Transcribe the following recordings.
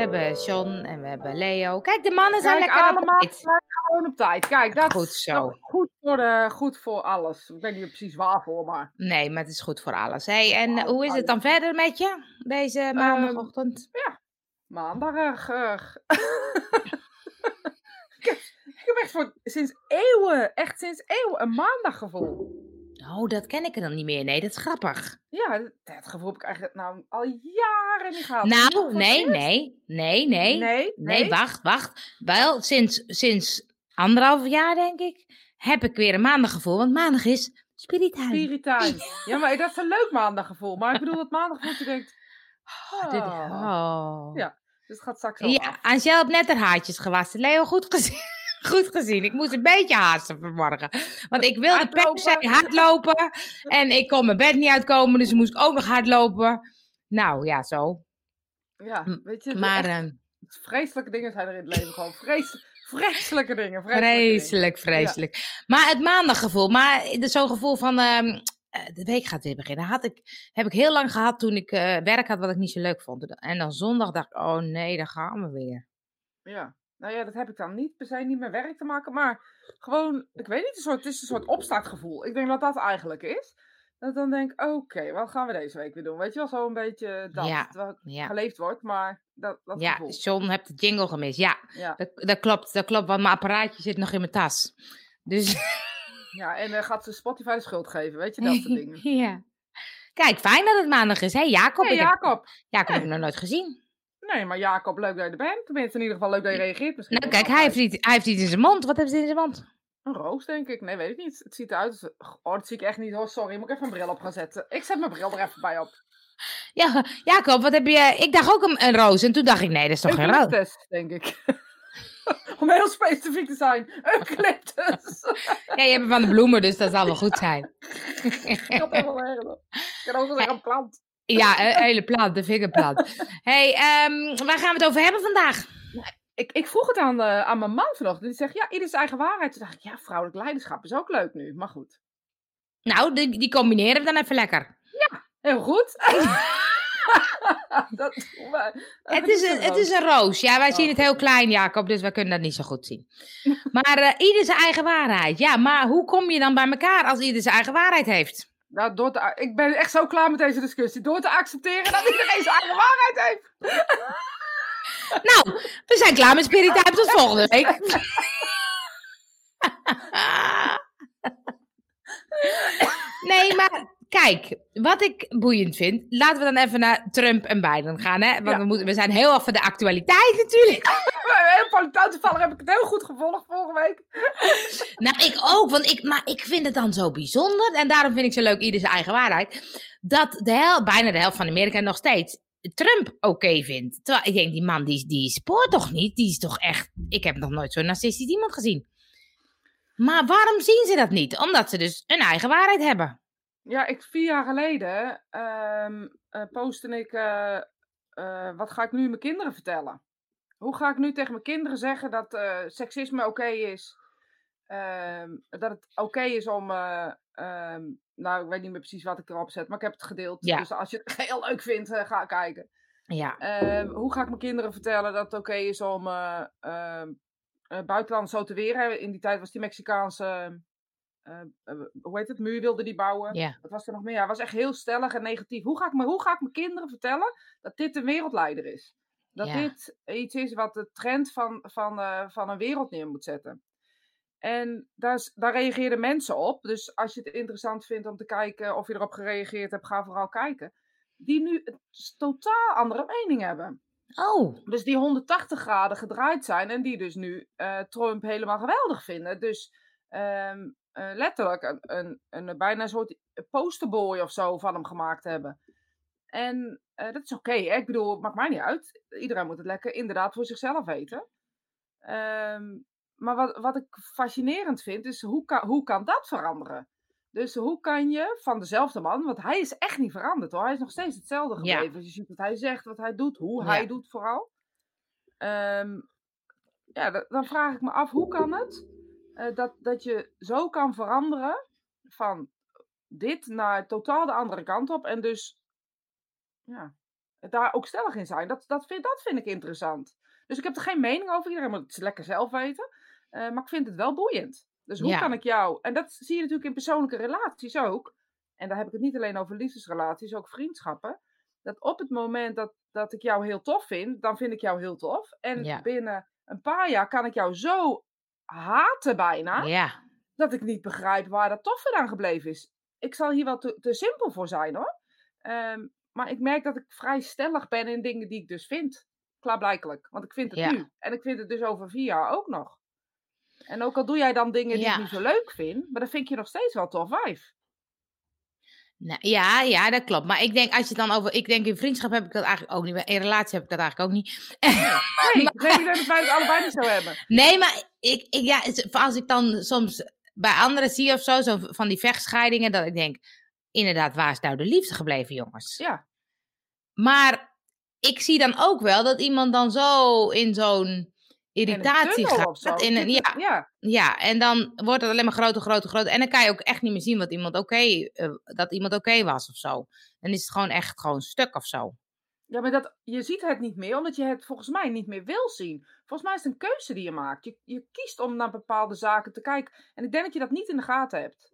We hebben John en we hebben Leo. Kijk, de mannen zijn Kijk, lekker op allemaal tijd. zijn gewoon op tijd. Kijk, dat Goed is zo. goed voor, de, goed voor alles. Ik weet niet precies waarvoor, maar... Nee, maar het is goed voor alles. Hey, en hoe is het dan verder met je deze maandagochtend? Maandag. eh, ik, heb, ik heb echt voor, sinds eeuwen, echt sinds eeuwen, een maandaggevoel. Oh, dat ken ik er dan niet meer. Nee, dat is grappig. Ja, dat, gevoel heb ik eigenlijk nou al jaren niet gehad. Nou, nee, nee, nee, nee. Nee, Nee, wacht, wacht. Wel, sinds, sinds anderhalf jaar, denk ik, heb ik weer een maandaggevoel. Want maandag is Spirit Time. Spirit time. Ja, maar dat is een leuk maandaggevoel. Maar ik bedoel dat maandaggevoel, je denkt... Oh, dit- ah. oh. Ja, dus het gaat straks Ja. Angel heeft net haar haartjes gewassen. Leo, goed gezien. Goed gezien. Ik moest een beetje haasten vanmorgen. Want ik wilde per Hardlopen. En ik kon mijn bed niet uitkomen. Dus moest ik ook nog hardlopen. Nou, ja, zo. Ja, weet je, Maar echt eh, vreselijke dingen zijn er in het leven gewoon. Vrees, vreselijke dingen. Vreselijke dingen. vreselijk, vreselijk. Maar het maandaggevoel. Maar zo'n gevoel van... ehm, eh, de week gaat weer beginnen. Had ik, heb ik heel lang gehad toen ik eh, werk had wat ik niet zo leuk vond. En dan zondag dacht ik, oh nee, daar gaan we weer. Ja, nou ja, dat heb ik dan niet per se niet met werk te maken, maar gewoon, ik weet niet, een soort, het is een soort opstartgevoel. Ik denk dat dat eigenlijk is. Dat ik dan denk, oké, wat gaan we deze week weer doen? Weet je wel, zo een beetje dat, Ja, geleefd wordt, maar dat, dat ja gevoel. John hebt de jingle gemist. Ja, Ja. dat, dat klopt. Dat klopt, want mijn apparaatje zit nog in mijn tas. Dus ja, en dan gaat ze Spotify de schuld geven, weet je, dat soort dingen. ja. Kijk, fijn dat het maandag is. Hé, Jacob? Hey, heb- Jacob. Jacob heb ik nog nooit gezien. Nee, maar Jacob, leuk dat je er bent. Tenminste, in ieder geval leuk dat je reageert misschien. Nou, kijk, hij heeft, iets, hij heeft iets in zijn mond. Wat heeft hij in zijn mond? Een roos, denk ik. Nee, weet ik niet. Het ziet eruit als... Oh, dat zie ik echt niet hoor. Sorry, moet ik even een bril op gaan zetten. Ik zet mijn bril er even bij op. Ja, Jacob, wat heb je... Ik dacht ook een, een roos. En toen dacht ik, nee, dat is toch geen roos? Eucalyptus, denk ik. Om heel specifiek te zijn. Eucalyptus. Ja, je hebt van de bloemen, dus dat zal wel goed zijn. ik had helemaal erg. Ik kan ook wel zeggen een plant. Ja, hele plant, de vingerplant. hey, ehm, waar gaan we het over hebben vandaag? Ik, ik vroeg het aan, eh, aan mijn man vanochtend. Die zegt, ja, ieder zijn eigen waarheid. Toen dacht ik, ja, vrouwelijk leiderschap is ook leuk nu. Maar goed. Nou, die, die combineren we dan even lekker. Heel goed. dat. Het is, een, het is een roos. Ja, wij Oh, zien het heel klein, Jacob, dus wij kunnen dat niet zo goed zien. Maar eh, ieder zijn eigen waarheid. Ja, maar hoe kom je dan bij elkaar als ieder zijn eigen waarheid heeft? Nou, door te, ik ben echt zo klaar met deze discussie. Door te accepteren dat iedereen zijn eigen waarheid heeft. Nou, we zijn klaar met Spirit Time. Tot volgende week. Nee, maar kijk, wat ik boeiend vind, laten we dan even naar Trump en Biden gaan. Hè? Want Ja. we, moeten, we zijn heel af van de actualiteit natuurlijk. Heel politiek toevallig heb ik het heel goed gevolgd vorige week. Nou, ik ook, want ik, maar ik vind het dan zo bijzonder. En daarom vind ik zo leuk, ieder zijn eigen waarheid. Dat de hel, bijna de helft van Amerika nog steeds Trump oké vindt. Terwijl ik denk, die man die, die spoort toch niet? Die is toch echt. Ik heb nog nooit zo'n narcistisch iemand gezien. Maar waarom zien ze dat niet? Omdat ze dus een eigen waarheid hebben. Ja, ik, vier jaar geleden eh, postte ik, eh, eh, wat ga ik nu mijn kinderen vertellen? Hoe ga ik nu tegen mijn kinderen zeggen dat seksisme oké is? Ehm, dat het oké is om, eh, ehm, nou ik weet niet meer precies wat ik erop zet, maar ik heb het gedeeld. Ja. Dus als je het heel leuk vindt, ga kijken. Ja, hoe ga ik mijn kinderen vertellen dat het oké is om buitenland zo te weren? In die tijd was die Mexicaanse, hoe heet het, muur wilde die bouwen. ja, Wat was er nog meer? Ja, was echt heel stellig en negatief. Hoe ga ik, me, hoe ga ik mijn kinderen vertellen dat dit een wereldleider is? Dat Ja. dit iets is wat de trend van, van, eh, van een wereld neer moet zetten. En daar, daar reageerden mensen op. Dus als je het interessant vindt om te kijken of je erop gereageerd hebt, ga vooral kijken. Die nu een totaal andere mening hebben. Oh, Dus die 180 graden gedraaid zijn en die dus nu eh, Trump helemaal geweldig vinden. Dus ehm, eh, letterlijk een, een, een, bijna een soort posterboy of zo van hem gemaakt hebben. En eh, dat is oké, ik bedoel, het maakt mij niet uit. Iedereen moet het lekker inderdaad voor zichzelf weten. Ehm, maar wat, wat ik fascinerend vind, is hoe kan, hoe kan dat veranderen? Dus hoe kan je van dezelfde man, want hij is echt niet veranderd hoor, hij is nog steeds hetzelfde Ja. gebleven. Dus je ziet wat hij zegt, wat hij doet, hoe Ja. hij doet vooral. Ehm, ja, da- dan vraag ik me af, hoe kan het eh, dat, dat je zo kan veranderen van dit naar totaal de andere kant op en dus ja, daar ook stellig in zijn. Dat, dat, vind, dat vind ik interessant. Dus ik heb er geen mening over. Iedereen moet het lekker zelf weten. Eh, maar ik vind het wel boeiend. Dus hoe Ja. kan ik jou... En dat zie je natuurlijk in persoonlijke relaties ook. En daar heb ik het niet alleen over liefdesrelaties, ook vriendschappen. Dat op het moment dat, dat ik jou heel tof vind, dan vind ik jou heel tof. En Ja. binnen een paar jaar kan ik jou zo haten bijna Ja, dat ik niet begrijp waar dat toffe aan gebleven is. Ik zal hier wel te, te simpel voor zijn hoor. Ehm, maar ik merk dat ik vrij stellig ben in dingen die ik dus vind. Klaarblijkelijk. Want ik vind het Ja. nu. En ik vind het dus over vier jaar ook nog. En ook al doe jij dan dingen die Ja. ik niet zo leuk vind, maar dan vind je nog steeds wel tof wijf. Nou, ja, ja, dat klopt. Maar ik denk, als je het dan over. Ik denk in vriendschap heb ik dat eigenlijk ook niet. maar In relatie heb ik dat eigenlijk ook niet. Nee, nee, ik denk dat wij het allebei niet zo hebben. Nee, maar ik, ik, ja, als ik dan soms bij anderen zie of zo, zo van die vechtscheidingen, dat ik denk, inderdaad, waar is nou de liefde gebleven, jongens? Ja, Maar ik zie dan ook wel dat iemand dan zo in zo'n irritatie gaat. In een, ja, ja, ja, en dan wordt het alleen maar groter, groter, groter. En dan kan je ook echt niet meer zien wat iemand oké, eh, dat iemand oké was of zo. Dan is het gewoon echt gewoon stuk of zo. Ja, maar dat, je ziet het niet meer, omdat je het volgens mij niet meer wil zien. Volgens mij is het een keuze die je maakt. Je, je kiest om naar bepaalde zaken te kijken. En ik denk dat je dat niet in de gaten hebt.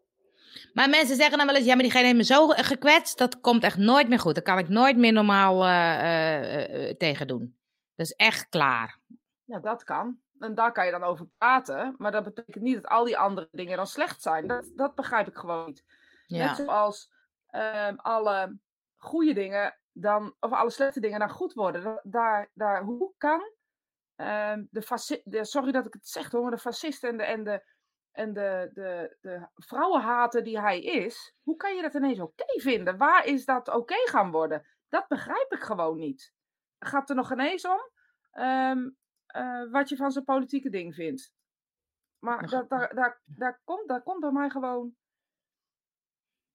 Maar mensen zeggen dan wel eens, ja, maar diegene heeft me zo gekwetst, dat komt echt nooit meer goed. Daar kan ik nooit meer normaal eh, eh, tegen doen. Dat is echt klaar. Ja, dat kan. En daar kan je dan over praten. Maar dat betekent niet dat al die andere dingen dan slecht zijn. Dat, dat begrijp ik gewoon niet. Ja. Net zoals ehm, alle goede dingen dan, of alle slechte dingen dan goed worden. Da- Daar, daar, hoe kan ehm, de, sorry dat ik het zeg hoor, maar de fascist en de, en de, en de, de, de vrouwenhater die hij is, hoe kan je dat ineens oké vinden? Waar is dat oké gaan worden? Dat begrijp ik gewoon niet. Gaat er nog ineens om ehm, eh, wat je van zijn politieke ding vindt? Maar dat, daar, daar, daar, komt, daar komt bij mij gewoon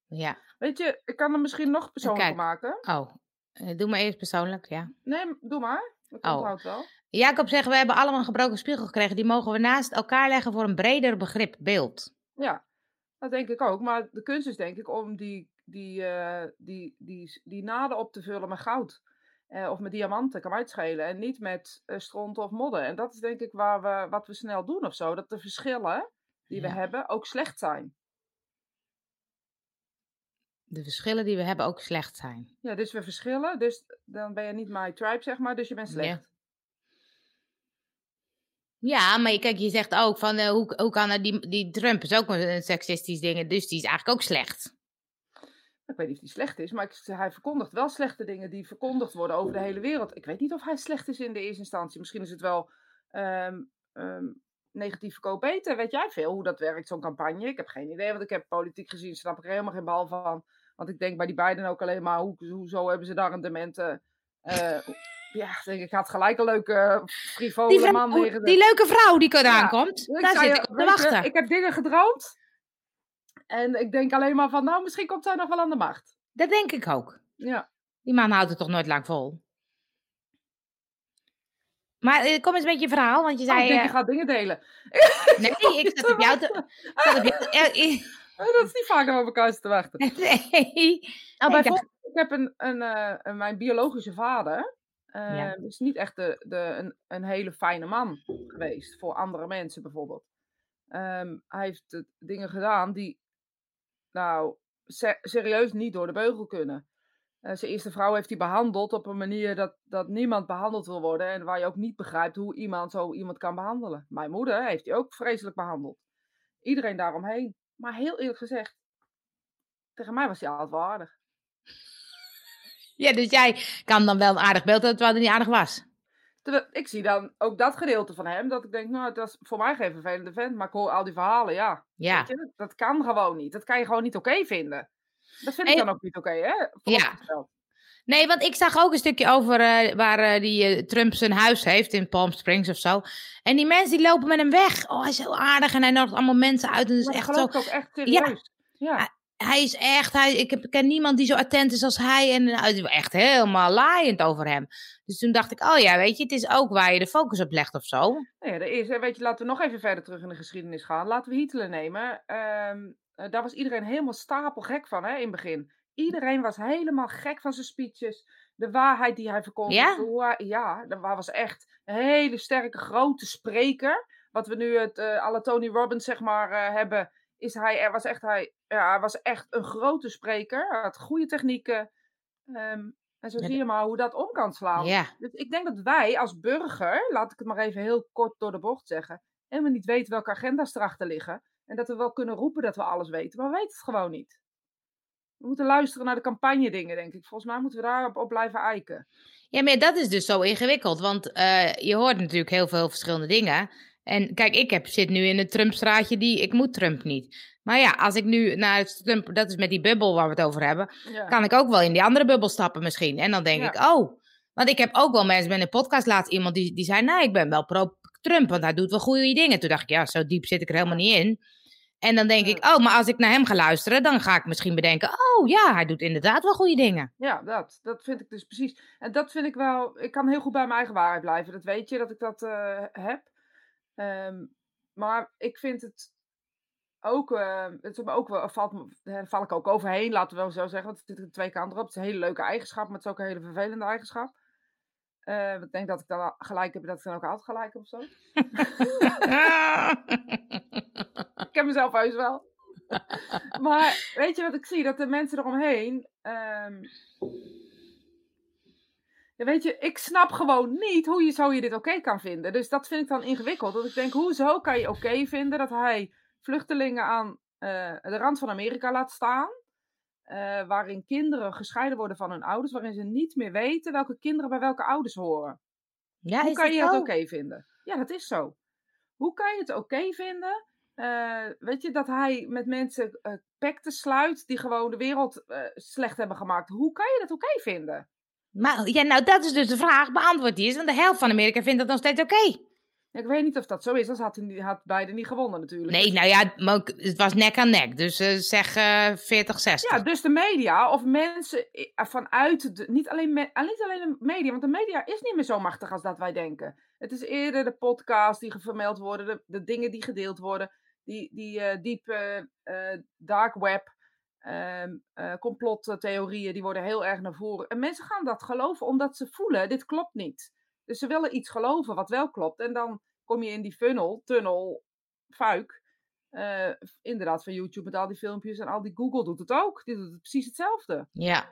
ja. Weet je, ik kan hem misschien nog persoonlijker Kijk. maken. Oh, eh, doe maar eerst persoonlijk, ja. Nee, doe maar. Ik Oh. wel. Jacob zegt, we hebben allemaal een gebroken spiegel gekregen. Die mogen we naast elkaar leggen voor een breder begrip, beeld. Ja, dat denk ik ook. Maar de kunst is denk ik om die, die, eh, die, die, die naden op te vullen met goud. Eh, of met diamanten, kan mij het schelen. En niet met eh, stront of modder. En dat is denk ik waar we, wat we snel doen of zo. Dat de verschillen die we hebben ook slecht zijn. De verschillen die we hebben ook slecht zijn. Ja, dus we verschillen. Dus dan ben je niet my tribe, zeg maar. Dus je bent slecht. Ja, maar je- kijk, je zegt ook van, eh, hoe, hoe kan er die, die Trump is ook een seksistisch ding, dus die is eigenlijk ook slecht. Ik weet niet of die slecht is, maar ik, hij verkondigt wel slechte dingen die verkondigd worden over de hele wereld. Ik weet niet of hij slecht is in de eerste instantie. Misschien is het wel ehm, ehm, negatief verkoop beter. Weet jij veel hoe dat werkt, zo'n campagne? Ik heb geen idee, want ik heb politiek gezien, snap ik er helemaal geen bal van. Want ik denk bij die beiden ook alleen maar, hoe, hoezo hebben ze daar een demente... eh, ja, ik denk ik, had gelijk een leuke frivole man neergezet. die leuke vrouw die eraan Ja, komt, daar zit ik op te je, wachten. ik heb dingen gedroomd. En ik denk alleen maar van, nou, misschien komt zij nog wel aan de macht. Dat denk ik ook. Ja. Die man houdt het toch nooit lang vol. Maar eh, kom eens met je verhaal, want je Oh, zei... ik denk, eh, je gaat dingen delen. nee, ik zat op jou te... ik zat op jou, eh, eh, Oh, dat is niet vaak om op elkaar te wachten. nee. Nou, bijvoorbeeld, ik heb een, een, eh, mijn biologische vader. eh, Ja. is niet echt de, de, een, een hele fijne man geweest. Voor andere mensen bijvoorbeeld. Ehm, hij heeft eh, dingen gedaan die, nou, se- serieus niet door de beugel kunnen. Eh, zijn eerste vrouw heeft hij behandeld op een manier dat, dat niemand behandeld wil worden. En waar je ook niet begrijpt hoe iemand zo iemand kan behandelen. Mijn moeder heeft hij ook vreselijk behandeld. Iedereen daaromheen. Maar heel eerlijk gezegd, tegen mij was hij altijd wel aardig. Ja, dus jij kan dan wel een aardig beeld terwijl het niet aardig was. Terwijl, ik zie dan ook dat gedeelte van hem, dat ik denk, nou, dat is voor mij geen vervelende vent, maar ik hoor al die verhalen, ja. Ja. Je, dat kan gewoon niet. Dat kan je gewoon niet oké vinden. Dat vind ik dan ook niet oké, hè? Ja. Nee, want ik zag ook een stukje over eh, waar eh, die eh, Trump zijn huis heeft in Palm Springs of zo. En die mensen die lopen met hem weg. Oh, hij is zo aardig en hij nodigt allemaal mensen uit. En dat echt zo. ook echt serieus. Ja. Hij is echt, hij, ik heb, ken niemand die zo attent is als hij. En is echt helemaal laaiend over hem. Dus toen dacht ik, oh ja, weet je, het is ook waar je de focus op legt of zo. Nou ja, is, hè, weet je, laten we nog even verder terug in de geschiedenis gaan. Laten we Hitler nemen. Ehm, eh, daar was iedereen helemaal stapelgek van, hè, in het begin. Iedereen was helemaal gek van zijn speeches. de waarheid die hij verkondigde. Ja? ja, dat was echt een hele sterke, grote spreker. Wat we nu het uh, alle Tony Robbins zeg maar eh, hebben, is hij, er was echt, hij, ja, hij was echt een grote spreker. Hij had goede technieken. Ehm, en zo zie je maar hoe dat om kan slaan. Ja. Dus ik denk dat wij als burger, laat ik het maar even heel kort door de bocht zeggen, helemaal niet weten welke agenda's erachter liggen. En dat we wel kunnen roepen dat we alles weten, maar we weten het gewoon niet. We moeten luisteren naar de campagne dingen, denk ik. Volgens mij moeten we daarop op blijven eiken. Ja, maar dat is dus zo ingewikkeld. Want eh, je hoort natuurlijk heel veel verschillende dingen. En kijk, ik heb, zit nu in het Trump-straatje die... Ik moet Trump niet. Maar ja, als ik nu naar het Trump... Dat is met die bubbel waar we het over hebben. Ja. Kan ik ook wel in die andere bubbel stappen misschien. En dan denk Ja. ik, oh... Want ik heb ook wel mensen met een podcast laatst iemand die, die zei... Nou, ik ben wel pro-Trump, want hij doet wel goede dingen. Toen dacht ik, ja, zo diep zit ik er helemaal niet in. En dan denk Ja. ik, oh, maar als ik naar hem ga luisteren... dan ga ik misschien bedenken... Oh ja, hij doet inderdaad wel goede dingen. Ja, dat. Dat vind ik dus precies. En dat vind ik wel. Ik kan heel goed bij mijn eigen waarheid blijven. Dat weet je, dat ik dat eh, heb. Ehm, maar ik vind het ook. eh, het is ook wel, valt, me- daar val ik ook overheen, laten we wel zo zeggen. Want er zitten twee kanten op. Het is een hele leuke eigenschap, maar het is ook een hele vervelende eigenschap. Eh, ik denk dat ik dan gelijk heb, dat ik dan ook altijd gelijk heb of zo. Ik heb mezelf heus wel. maar weet je wat ik zie? Dat de mensen eromheen. ehm, ja, weet je, ik snap gewoon niet hoe je, zo je dit oké kan vinden. Dus dat vind ik dan ingewikkeld. Dat ik denk, hoezo kan je oké vinden dat hij vluchtelingen aan eh, de rand van Amerika laat staan? eh, waarin kinderen gescheiden worden van hun ouders, waarin ze niet meer weten welke kinderen bij welke ouders horen. ja, Hoe kan je dat oké vinden? Ja, dat is zo. Hoe kan je het oké vinden? eh, weet je, dat hij met mensen eh pacten sluit die gewoon de wereld slecht hebben gemaakt. Hoe kan je dat oké vinden? Maar ja, nou, dat is dus de vraag. Beantwoord die eens. Want de helft van Amerika vindt dat nog steeds oké. Ik weet niet of dat zo is, anders had hij had beide niet gewonnen natuurlijk. Nee, nou ja, maar het was nek aan nek. Dus eh, zeg eh 40, 60. Ja, dus de media of mensen i- vanuit, de, niet, alleen me, ah, niet alleen de media, want de media is niet meer zo machtig als dat wij denken. Het is eerder de podcasts die vermeld worden, de, de dingen die gedeeld worden, die, die eh diepe eh, dark web, ehm, eh, complottheorieën, die worden heel erg naar voren. En mensen gaan dat geloven omdat ze voelen, dit klopt niet. Dus ze willen iets geloven wat wel klopt. En dan kom je in die funnel, tunnel, fuik. eh, inderdaad, van YouTube met al die filmpjes en al die Google doet het ook. Die doet het precies hetzelfde. Ja.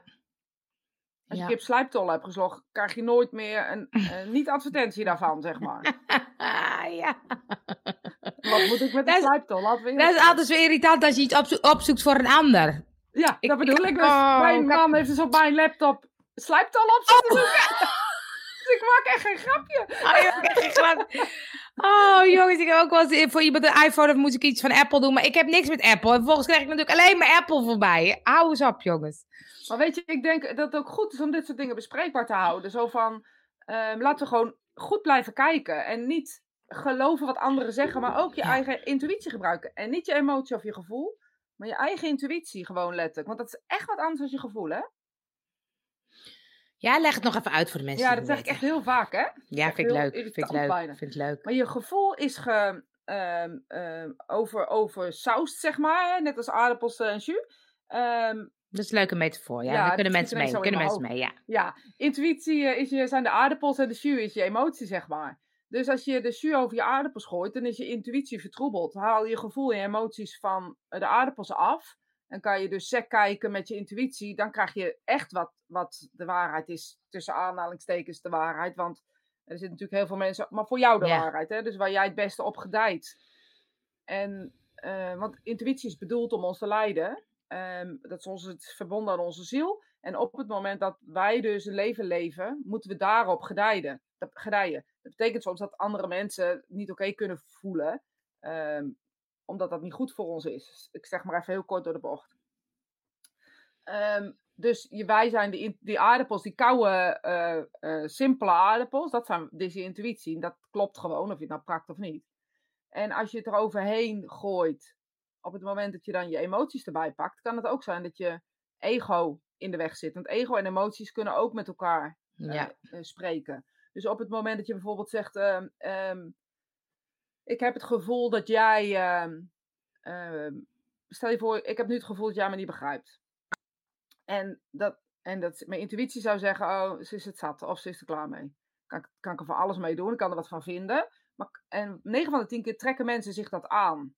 Als Ja. je kip slijptol hebt geslogd, krijg je nooit meer een eh, niet-advertentie daarvan, zeg maar. ja. Wat moet ik met een slijptol? Laten we Dat is altijd zo irritant als je iets opzo- opzoekt voor een ander. Ja, ik- dat bedoel ik. Dus oh, mijn man heeft dus op mijn laptop slijptol op zitten zoeken. dus ik maak echt geen grapje. Oh, geen Oh, jongens, ik heb ook wel eens voor iemand een iPhone of moet ik iets van Apple doen. Maar ik heb niks met Apple. En vervolgens krijg ik natuurlijk alleen maar Apple voorbij. Hou eens op, jongens. Maar weet je, ik denk dat het ook goed is om dit soort dingen bespreekbaar te houden. Zo van, ehm, laten we gewoon goed blijven kijken. En niet geloven wat anderen zeggen, maar ook je eigen intuïtie gebruiken. En niet je emotie of je gevoel, maar je eigen intuïtie gewoon letterlijk. Want dat is echt wat anders dan je gevoel, hè? Ja, leg het nog even uit voor de mensen. Ja, dat zeg ik echt heel vaak, hè? Ja, vind ik leuk. Vind ik leuk. bijna. Vind ik leuk. Maar je gevoel is ge, ehm, ehm, over, over saus, zeg maar. Net als aardappels en jus. Ehm, Dat is een leuke metafoor. Ja, Ja, daar kunnen mensen mee. Kunnen mensen mee, ja. Ja, intuïtie eh, is je, zijn de aardappels en de jus is je emotie, zeg maar. Dus als je de jus over je aardappels gooit, dan is je intuïtie vertroebeld. Haal je gevoel en emoties van eh, de aardappels af. En kan je dus sec kijken met je intuïtie. Dan krijg je echt wat, wat de waarheid is. Tussen aanhalingstekens de waarheid. Want er zitten natuurlijk heel veel mensen... Maar voor jou de waarheid, hè? Dus waar jij het beste op gedijt. En, eh, want intuïtie is bedoeld om ons te leiden. Ehm, dat is ons het verbonden aan onze ziel. En op het moment dat wij dus een leven leven, moeten we daarop gedijden. Gedijen. Betekent soms dat andere mensen niet oké kunnen voelen, ehm, omdat dat niet goed voor ons is. Ik zeg maar even heel kort door de bocht. Ehm, dus je, wij zijn die, die aardappels, die koude, eh, eh, simpele aardappels, dat zijn, dit is je intuïtie. En dat klopt gewoon, of je het nou prakt of niet. En als je het er overheen gooit, op het moment dat je dan je emoties erbij pakt, kan het ook zijn dat je ego in de weg zit. Want ego en emoties kunnen ook met elkaar Ja. eh, spreken. Dus op het moment dat je bijvoorbeeld zegt: ehm, ehm, Ik heb het gevoel dat jij. ehm, stel je voor, ik heb nu het gevoel dat jij me niet begrijpt. En dat, En dat mijn intuïtie zou zeggen, oh, ze is het zat of ze is er klaar mee. Kan, ik- kan ik er van alles mee doen, ik kan er wat van vinden. Maar, en 9 van de 10 keer trekken mensen zich dat aan.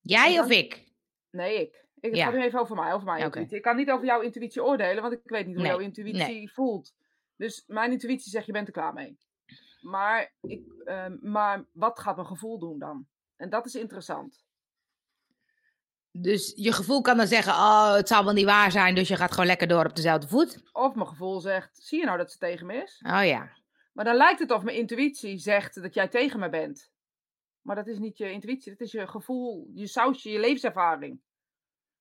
Jij of ik? Nee, ik. Ik het Ja. gaat nu even over mij, over intuïtie. Ik kan niet over jouw intuïtie oordelen, want ik weet niet hoe Nee, jouw intuïtie voelt. Dus mijn intuïtie zegt, je bent er klaar mee. Maar, ik, ehm, maar wat gaat mijn gevoel doen dan? En dat is interessant. Dus je gevoel kan dan zeggen, oh, het zal wel niet waar zijn, dus je gaat gewoon lekker door op dezelfde voet. Of mijn gevoel zegt, zie je nou dat ze tegen me is? Oh ja. Maar dan lijkt het of mijn intuïtie zegt dat jij tegen me bent. Maar dat is niet je intuïtie, dat is je gevoel, je sausje, je levenservaring.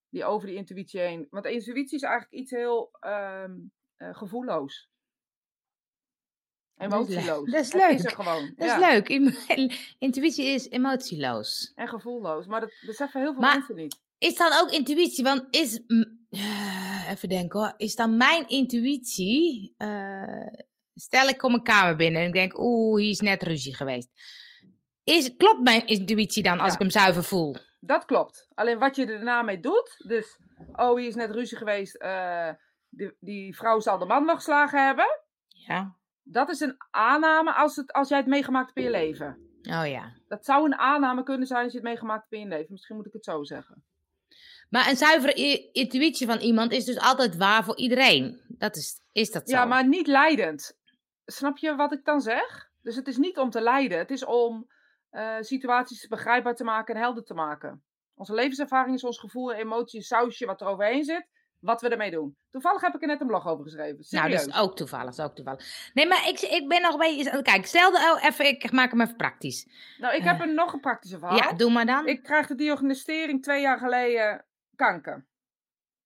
Die over die intuïtie heen. Want intuïtie is eigenlijk iets heel ehm, eh, gevoelloos. Dat is Emotieloos. dat is leuk. is er gewoon. Dat ja. is leuk. Intuïtie is emotieloos. En gevoelloos. Maar dat beseffen heel veel Maar- mensen niet. Is dan ook intuïtie, want is... even denken hoor. Is dan mijn intuïtie... eh, stel ik kom een kamer binnen en ik denk, oeh, hier is net ruzie geweest. Is, klopt mijn intuïtie dan als Ja. ik hem zuiver voel? Dat klopt. Alleen wat je er daarna mee doet. Dus, oh, hier is net ruzie geweest. eh, die, die vrouw zal de man wel geslagen hebben. Ja. Dat is een aanname als, het, als jij het meegemaakt hebt in je leven. Oh ja. Dat zou een aanname kunnen zijn als je het meegemaakt hebt in je leven. Misschien moet ik het zo zeggen. Maar een zuivere intuïtie van iemand is dus altijd waar voor iedereen. Dat is, is dat zo? Ja, maar niet leidend. Snap je wat ik dan zeg? Dus het is niet om te leiden. Het is om eh, situaties begrijpbaar te maken en helder te maken. Onze levenservaring is ons gevoel, emotie, sausje wat er overheen zit. Wat we ermee doen. Toevallig heb ik er net een blog over geschreven. Nou, dat is ook toevallig. Dat is ook toevallig. Nee, maar ik, ik ben nog beetje... Kijk, stel de, oh, even, ik maak hem even praktisch. Nou, ik heb een, nog een praktische verhaal. Ja, doe maar dan. Ik krijg de diagnosticering twee jaar geleden kanker.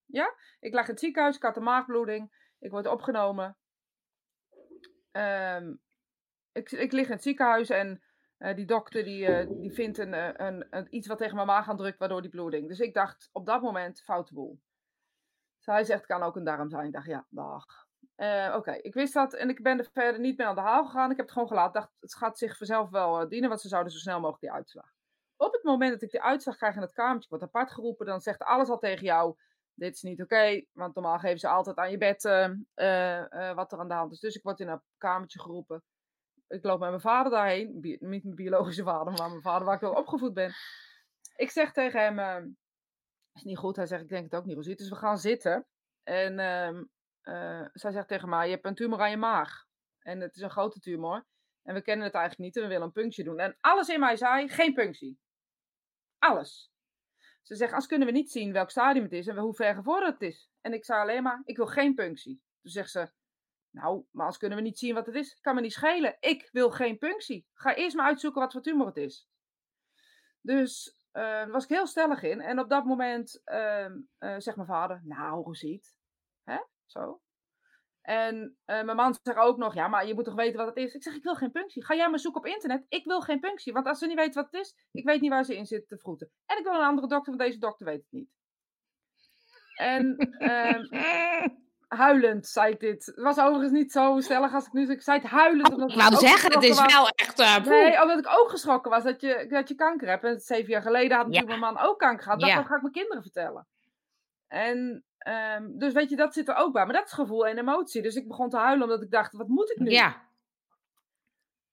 Ja? Ik lag in het ziekenhuis, ik had een maagbloeding. Ik word opgenomen. Ehm, ik, ik lig in het ziekenhuis en eh, die dokter die, eh, die vindt een, eh, een, een, iets wat tegen mijn maag aan drukt, waardoor die bloeding. Dus ik dacht op dat moment, foute boel. Hij zegt, kan ook een darm zijn. Ik dacht, ja, dag. Eh, Oké, ik wist dat en ik ben er verder niet meer aan de haal gegaan. Ik heb het gewoon gelaten. Dacht, het gaat zich vanzelf wel eh, dienen, want ze zouden zo snel mogelijk die uitslag. Op het moment dat ik die uitslag krijg in het kamertje, wordt apart geroepen, dan zegt alles al tegen jou, dit is niet oké, want normaal geven ze altijd aan je bed eh, wat er aan de hand is. Dus ik word in een kamertje geroepen. Ik loop met mijn vader daarheen, niet mijn biologische vader, maar mijn vader waar ik wel opgevoed ben. Ik zeg tegen hem, is niet goed. Hij zegt, ik denk het ook niet, Rosiet. Dus we gaan zitten. En eh, zij zegt tegen mij, je hebt een tumor aan je maag. En het is een grote tumor. En we kennen het eigenlijk niet en we willen een punctie doen. En alles in mij zei, geen punctie. Alles. Ze zegt, als kunnen we niet zien welk stadium het is en hoe ver gevorderd het is. En ik zei alleen maar, ik wil geen punctie. Toen zegt ze, nou, maar als kunnen we niet zien wat het is, kan me niet schelen. Ik wil geen punctie. Ga eerst maar uitzoeken wat voor tumor het is. Dus eh, daar was ik heel stellig in. En op dat moment ehm, eh, zegt mijn vader, nou, hoe ziet? Hè? Zo. En eh, mijn man zegt ook nog, ja, maar je moet toch weten wat het is? Ik zeg, ik wil geen punctie. Ga jij maar zoeken op internet. Ik wil geen punctie. Want als ze niet weten wat het is, ik weet niet waar ze in zitten te vroeten. En ik wil een andere dokter, want deze dokter weet het niet. En ehm, huilend zei ik dit. Het was overigens niet zo stellig als ik nu zeg. Ik zei het huilend. omdat Oh, ik wou ook zeggen, het is was. wel echt... eh. Nee, omdat ik ook geschrokken was dat je, dat je kanker hebt. En zeven jaar geleden had natuurlijk Ja. mijn man ook kanker gehad. Dat Ja. ga ik mijn kinderen vertellen. En ehm, dus weet je, dat zit er ook bij. Maar dat is gevoel en emotie. Dus ik begon te huilen omdat ik dacht, wat moet ik nu? ja.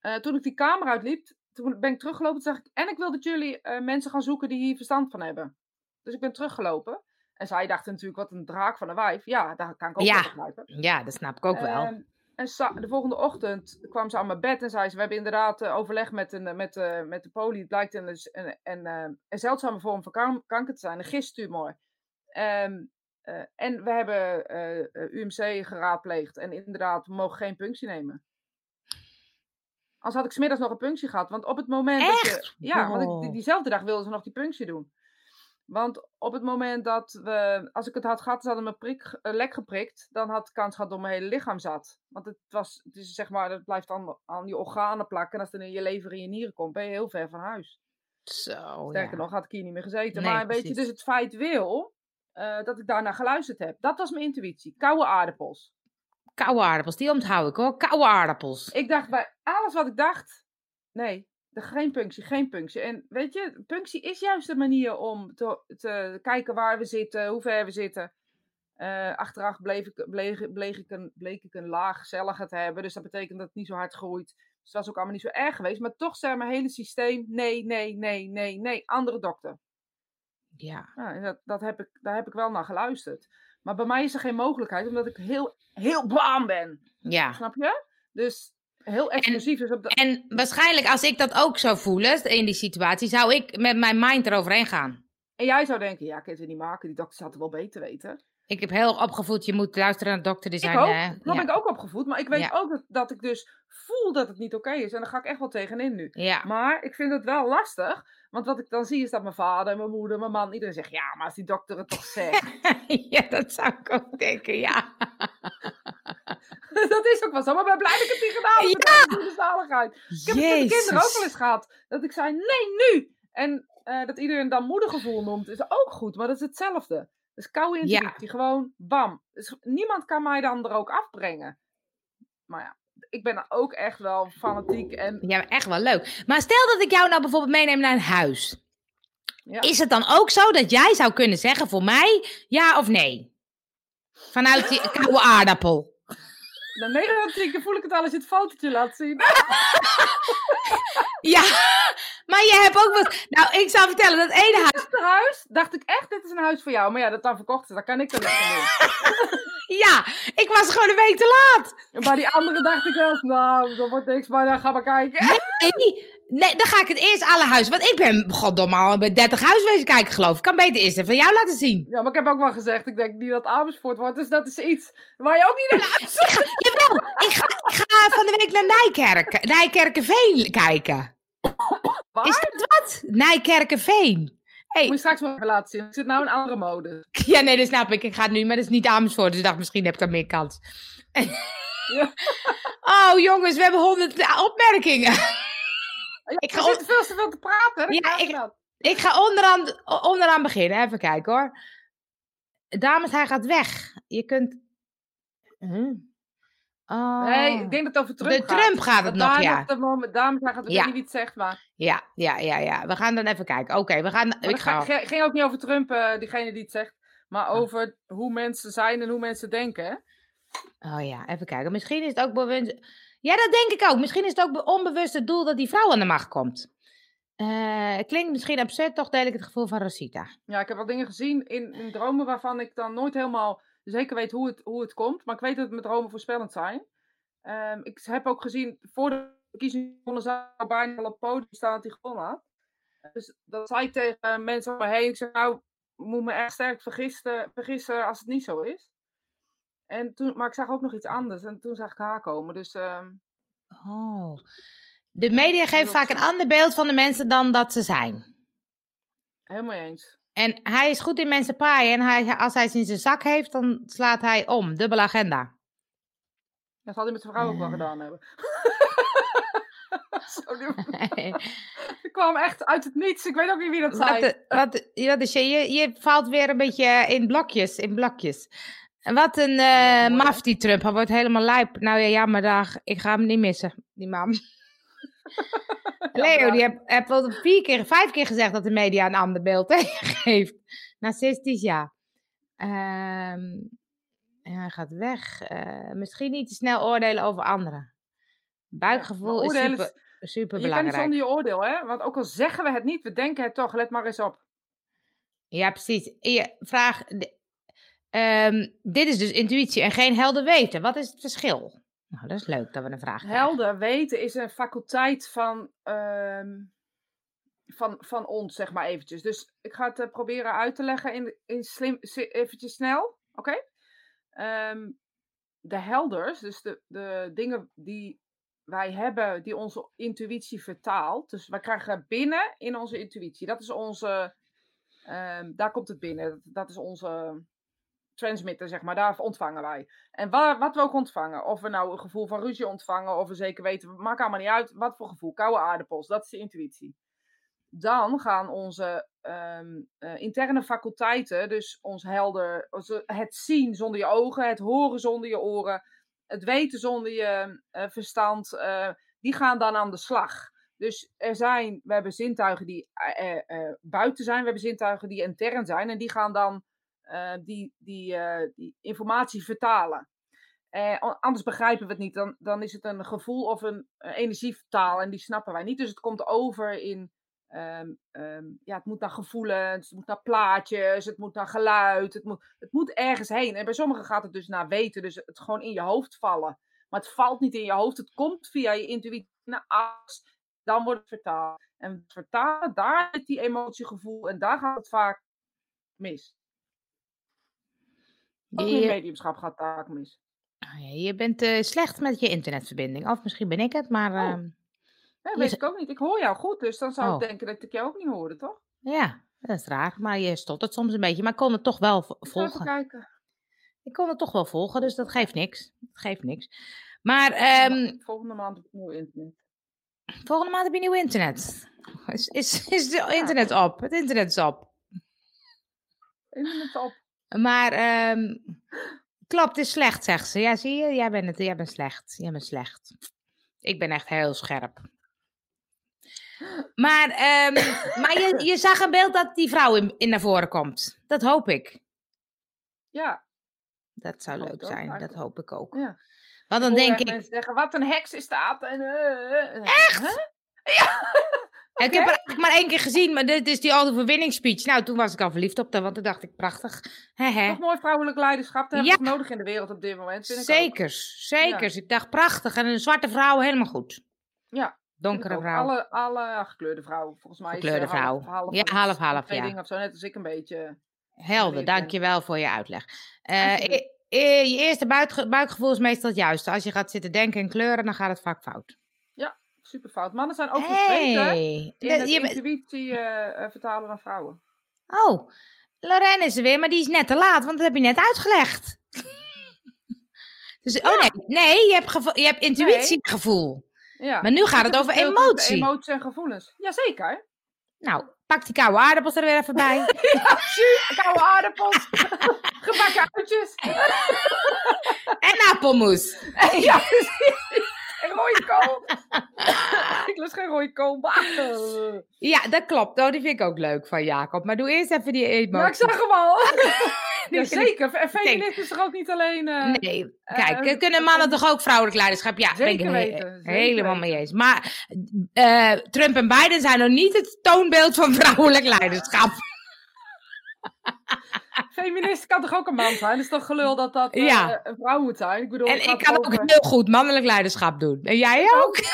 Eh, toen ik die kamer uitliep, toen ben ik teruggelopen. Toen zag ik, en ik wil dat jullie eh, mensen gaan zoeken die hier verstand van hebben. Dus ik ben teruggelopen. En zij dachten natuurlijk, wat een draak van een wijf. Ja, daar kan ik ook Ja. begrijpen. ja, dat snap ik ook wel. Ehm, en de volgende ochtend kwam ze aan mijn bed en zei ze: We hebben inderdaad eh, overleg met, een, met, eh, met de poli. Het blijkt een, een, een, eh, een zeldzame vorm van kan- kanker te zijn, een gisttumor. Ehm, eh, en we hebben eh, eh, UMC geraadpleegd. En inderdaad, we mogen geen punctie nemen. Anders had ik smiddags nog een punctie gehad. Want op het moment dat je. Ja, want ik, die- Wow. diezelfde dag wilden ze nog die punctie doen. Want op het moment dat we, als ik het had gehad, ze hadden me prik, eh, lek geprikt, dan had ik kans gehad dat mijn hele lichaam zat. Want het was, het is zeg maar, het blijft aan, aan je organen plakken. En als het in je lever en je nieren komt, ben je heel ver van huis. Zo, Sterker ja. nog, had ik hier niet meer gezeten. Nee, maar weet je, precies. dus het feit wil eh, dat ik daarnaar geluisterd heb. Dat was mijn intuïtie. Koude aardappels. Koude aardappels, die onthoud ik hoor. Koude aardappels. Ik dacht bij alles wat ik dacht, nee, geen punctie, geen punctie. En weet je, punctie is juist de manier om te, te kijken waar we zitten, hoe ver we zitten. Eh, achteraf bleef ik, bleek, bleek, ik een, bleek ik een laag cellige te hebben. Dus dat betekent dat het niet zo hard groeit. Dus dat was ook allemaal niet zo erg geweest. Maar toch zei mijn hele systeem: nee, nee, nee, nee, nee. Andere dokter. Ja. Ja, dat, dat heb ik, daar heb ik wel naar geluisterd. Maar bij mij is er geen mogelijkheid, omdat ik heel, heel baan ben. Ja. Snap je? Dus heel explosief. dus op de... En waarschijnlijk als ik dat ook zou voelen in die situatie, zou ik met mijn mind eroverheen gaan. En jij zou denken, ja, ik kan het niet maken. Die dokter had het wel beter weten. Ik heb heel opgevoed, je moet luisteren naar de dokter. Die zijn, ik ook. eh, Dat ja. ben ik ook opgevoed. Maar ik weet Ja. ook dat, dat ik dus voel dat het niet oké is. En daar ga ik echt wel tegenin nu. ja. Maar ik vind het wel lastig. Want wat ik dan zie is dat mijn vader, mijn moeder, mijn man, iedereen zegt... Ja, maar als die dokter het toch zegt. ja, dat zou ik ook denken, ja. dat is ook wel zo. Maar ben blij dat ik het niet gedaan heb. Ja. De zaligheid. Ik heb het met de kinderen ook wel eens gehad. Dat ik zei, nee, nu! En eh, dat iedereen dan moedergevoel noemt, is ook goed. Maar dat is hetzelfde. Dus koude intuïtie. Gewoon bam. Dus niemand kan mij dan er ook afbrengen. Maar ja, ik ben ook echt wel fanatiek. En Ja, echt wel leuk. Maar stel dat ik jou nou bijvoorbeeld meeneem naar een huis. ja, Is het dan ook zo dat jij zou kunnen zeggen voor mij ja of nee? Vanuit die koude aardappel. Dan nee, dan voel ik het al als je het fotootje laat zien. Ja, maar je hebt ook wat. Nou, ik zou vertellen dat ene huis. Het huis, dacht ik echt, dit is een huis voor jou. Maar ja, dat dan verkocht is, daar kan ik niks aan doen. Ja, ik was gewoon een week te laat. En bij die andere dacht ik wel, nou, dat wordt niks, maar dan ga maar kijken. Nee, nee, dan ga ik het eerst alle huizen. Want ik ben goddomme al bij 30 huiswezen kijken, geloof ik. Kan beter eerst even van jou laten zien. Ja, maar ik heb ook wel gezegd, ik denk niet dat Amersfoort wordt, dus dat is iets waar je ook niet naar luistert. Jawel, ik ga, ik ga van de week naar Nijkerk, Nijkerkenveen kijken. Waar? Is dat wat? Nijkerkenveen. Hey, Moet je straks wel even laten zien. Ik zit nou in andere mode. ja, nee, dat snap ik. Ik ga het nu, maar dat is niet Amersfoort. Dus ik dacht, misschien heb ik dan meer kans. Ja. Oh, jongens, we hebben honderd opmerkingen. Ik ga zit veel te veel te praten. Ja, ik-. Ik ga onderaan, onderaan beginnen. Even kijken hoor. Dames, hij gaat weg. Je kunt... Huh? Oh. Nee, ik denk dat het over Trump de gaat. Trump gaat het nog, ja. dat moment, daarom gaat het, Ja. niet het zegt, maar... Ja, ja, ja, ja. We gaan dan even kijken. Oké, we gaan... maar Ik het ga... ging ook niet over Trump, eh, diegene die het zegt. Maar Oh. over hoe mensen zijn en hoe mensen denken. Oh ja, even kijken. Misschien is het ook bewust... Ja, dat denk ik ook. Misschien is het ook be- onbewust het doel dat die vrouw aan de macht komt. Eh, klinkt misschien absurd, toch deel ik het gevoel van Rosita. Ja, ik heb wel dingen gezien in, dromen waarvan ik dan nooit helemaal zeker weet hoe het, hoe het komt. Maar ik weet dat mijn dromen voorspellend zijn. Ehm, ik heb ook gezien, voor de verkiezingen zou bijna al op podium staan dat hij gewonnen had. Dus dat zei ik tegen mensen om me heen. Ik nou, moet me echt sterk vergissen, vergissen als het niet zo is. En toen, maar ik zag ook nog iets anders. En toen zag ik haar komen. Dus ehm, Oh. De media geeft vaak een ander beeld van de mensen dan dat ze zijn. helemaal eens. En hij is goed in mensen paaien. En hij, als hij ze in zijn zak heeft, dan slaat hij om. Dubbele agenda. Dat had hij met zijn vrouw ook wel Ja. gedaan hebben. Ik kwam echt uit het niets. Ik weet ook niet wie dat zei. wat, wat, is je, je, je valt weer een beetje in blokjes. In blokjes. En wat een hè? maf die Trump. Hij wordt helemaal lijp. Nou ja, jammer dag. Ik ga hem niet missen, die man. Leo, die heeft heb wel vier keer, vijf keer gezegd dat de media een ander beeld geeft. Narcistisch, ja. Ja, hij gaat weg. Eh, misschien niet te snel oordelen over anderen. Buikgevoel is super, super Je kan niet belangrijk. zonder je oordeel, hè? Want ook al zeggen we het niet, we denken het toch. Let maar eens op. Ja, precies. Je vraag. Ehm, dit is dus intuïtie en geen helder weten. Wat is het verschil? Nou, dat is leuk dat we een vraag krijgen. Helder weten is een faculteit van, ehm, van, van ons, zeg maar eventjes. Dus ik ga het eh, proberen uit te leggen in, in slim, eventjes snel. Oké? Ehm, de helders, dus de, de dingen die wij hebben, die onze intuïtie vertaalt. Dus wij krijgen binnen in onze intuïtie. Dat is onze, daar komt het binnen. Dat is onze transmitter, zeg maar. Daar ontvangen wij. En wa- wat we ook ontvangen. Of we nou een gevoel van ruzie ontvangen, of we zeker weten, maakt allemaal niet uit. Wat voor gevoel. Koude aardappels, dat is de intuïtie. Dan gaan onze ehm, eh, interne faculteiten, dus ons helder, het zien zonder je ogen, het horen zonder je oren, het weten zonder je eh, verstand, eh, die gaan dan aan de slag. Dus er zijn, we hebben zintuigen die buiten zijn, we hebben zintuigen die intern zijn, en die gaan dan die, die, eh, die informatie vertalen. Eh, anders begrijpen we het niet. Dan, dan is het een gevoel of een eh, energietaal en die snappen wij niet. Dus het komt over in. ehm, ehm, ja, het moet naar gevoelens, het moet naar plaatjes, het moet naar geluid. Het moet, het moet ergens heen. En bij sommigen gaat het dus naar weten, dus het gewoon in je hoofd vallen. Maar het valt niet in je hoofd, het komt via je intuïtie naar. Dan wordt het vertaald. En vertalen, daar zit die emotiegevoel en daar gaat het vaak mis. Ook Je, mediumschap gaat het vaak mis. Ah je bent eh, slecht met je internetverbinding. Of misschien ben ik het, maar Oh. ehm, Je weet ik ook niet. Ik hoor jou goed, dus dan zou Oh. ik denken dat ik jou ook niet hoorde, toch? ja, dat is raar. Maar je stottert soms een beetje. Maar ik kon het toch wel Ik even volgen. kijken. Ik kon het toch wel volgen, dus dat geeft niks. Dat geeft niks. Maar ehm, Volgende maand op nieuw internet. volgende maand heb je nieuw internet. Is, is, is het internet op? Het internet is op. Internet op. Maar ehm, klopt, het is slecht, zegt ze. Ja, zie je? Jij bent, het, jij bent slecht. Jij bent slecht. Ik ben echt heel scherp. Maar, ehm, maar je, je zag een beeld dat die vrouw in, in naar voren komt. Dat hoop ik. Ja. Dat zou leuk zijn. Dat hoop ik ook. ja. Want dan denk ik, mensen zeggen, wat een heks is dat. En, eh, Echt? Huh? Ja. Ik heb er eigenlijk maar één keer gezien, maar dit is die overwinningsspeech. Nou, toen was ik al verliefd op haar, want toen dacht ik, prachtig. Hehe. Toch mooi vrouwelijk leiderschap. Dat Ja. nodig in de wereld op dit moment. Vind ik ook. Zekers, zekers. Ik dacht, prachtig. En een zwarte vrouw, helemaal goed. Ja. Donkere vrouw. Alle, alle gekleurde vrouwen. Volgens mij Gekleurde is, eh, half, vrouw. half, Ja, half, half, ja. dingen of zo. Net als ik een beetje. Helder, dankjewel voor je uitleg. Eh, Alsjeblieft. e- e- je eerste buikge- buikgevoel is meestal het juiste. Als je gaat zitten denken en kleuren, dan gaat het vaak fout. Super fout. Mannen zijn ook verspreekt, hè? Hey. In De- je intuïtie eh, eh, vertalen naar vrouwen. Oh, Lorraine is er weer, maar die is net te laat, want dat heb je net uitgelegd. dus, oh nee, nee je, hebt je hebt intuïtiegevoel. Ja. Maar nu gaat het over emotie. Emotie en gevoelens. Jazeker. Nou, pak die koude aardappels er weer even bij. Ja, koude aardappels, gebakken uitjes. en appelmoes. ja, precies. Rode kool. ik lust geen rode kool. Ja, dat klopt. Oh, die vind ik ook leuk van Jacob. Maar doe eerst even die emotie. Maar ik zag hem al. Ik- Jazeker. En feminist is er ook niet alleen... eh, Nee, kijk, eh, kunnen mannen toch ook vrouwelijk leiderschap? Ja, ben ik Zeker he- weten, zeker helemaal weten. mee eens. Maar eh, Trump en Biden zijn nog niet het toonbeeld van vrouwelijk leiderschap. Feminist kan toch ook een man zijn? Dat is toch gelul dat dat eh, een vrouw moet zijn? Ik bedoel, En het ik kan ook heel goed mannelijk leiderschap doen. En jij ook?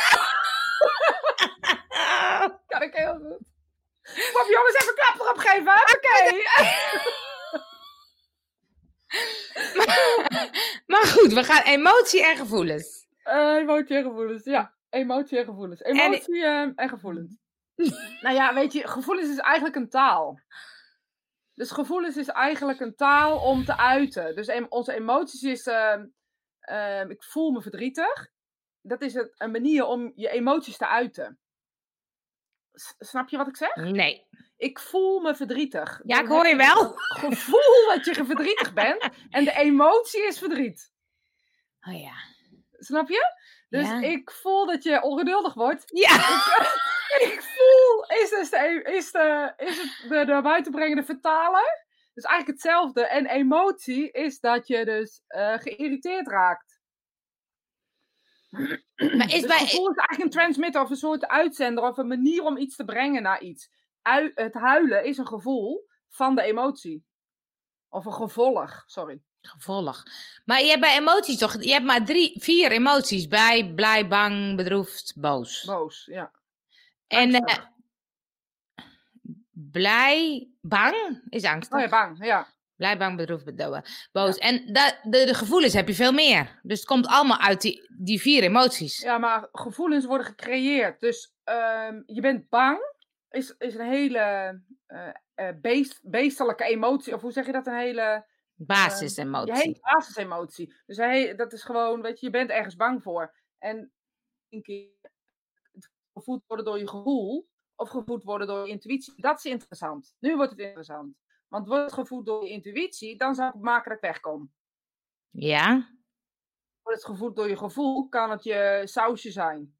Kan ik heel goed. Kom jongens, even klap erop geven. Oké. Maar goed, we gaan emotie en gevoelens. Eh, emotie en gevoelens, ja. Emotie en gevoelens. Emotie eh, en gevoelens. nou ja, weet je, gevoelens is eigenlijk een taal. Dus gevoelens is eigenlijk een taal om te uiten. Dus em- onze emoties is, ehm, ehm, ik voel me verdrietig. Dat is een manier om je emoties te uiten. S- snap je wat ik zeg? Nee. Ik voel me verdrietig. Ja, ik hoor je wel. gevoel dat je verdrietig bent. En de emotie is verdriet. Oh ja. Snap je? Dus Ja. ik voel dat je ongeduldig wordt. Ja. Ik voel, is, dus de, is, de, is het de naar buiten brengende vertaler. Dus eigenlijk hetzelfde. En emotie is dat je dus eh, geïrriteerd raakt. Maar is Dus bij, gevoel is eigenlijk een transmitter of een soort uitzender of een manier om iets te brengen naar iets. Ui- het huilen is een gevoel van de emotie. Of een gevolg, sorry. gevolg. Maar je hebt bij emoties toch, je hebt maar drie, vier emoties. Bij, blij, bang, bedroefd, boos. Boos, ja. En. Blij, bang is angstig. Oh ja, bang, ja. Blij, bang, bedroefd, bedoel, boos. En dat, de, de gevoelens heb je veel meer. Dus het komt allemaal uit die, die vier emoties. Ja, maar gevoelens worden gecreëerd. Dus ehm, je bent bang, is, is een hele eh, eh, beest, beestelijke emotie. Of hoe zeg je dat? Een hele, je Basisemotie. hele basisemotie. Dus dat is gewoon, weet je, je bent ergens bang voor. En een keer gevoed worden door je gevoel of gevoed worden door je intuïtie. Dat is interessant. Nu wordt het interessant. Want wordt het gevoed door je intuïtie, dan zou het makkelijk wegkomen. Ja? Wordt het gevoed door je gevoel, kan het je sausje zijn.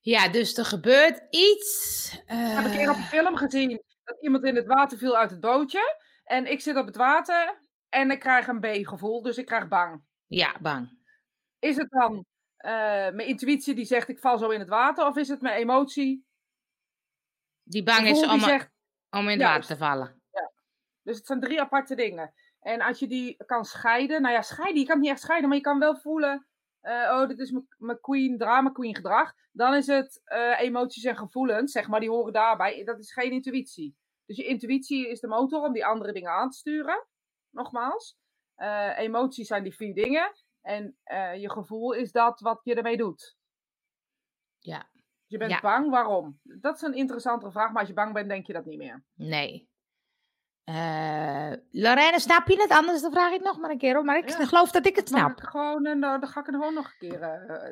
Ja, dus er gebeurt iets. Ik heb een keer op eh, een film gezien dat iemand in het water viel uit het bootje. En ik zit op het water en ik krijg een B-gevoel, dus ik krijg bang. Ja, bang. Is het dan eh, mijn intuïtie die zegt ik val zo in het water? Of is het mijn emotie? Die bang is om, die zegt, om in het water te vallen. dus het zijn drie aparte dingen. En als je die kan scheiden, nou ja, scheiden, je kan het niet echt scheiden, maar je kan wel voelen, eh, oh, dit is mijn- queen, drama queen gedrag. Dan is het eh, emoties en gevoelens, zeg maar, die horen daarbij. Dat is geen intuïtie. Dus je intuïtie is de motor om die andere dingen aan te sturen. Nogmaals. Emoties zijn die vier dingen. En eh, je gevoel is dat wat je ermee doet. Ja, Je bent Ja. bang, waarom? Dat is een interessantere vraag, maar als je bang bent, denk je dat niet meer. nee. Eh Lorraine, snap je het? Anders dan vraag ik nog maar een keer op. Maar ik Ja. geloof dat ik het snap. ik gewoon, eh, dan ga ik het gewoon nog een keer.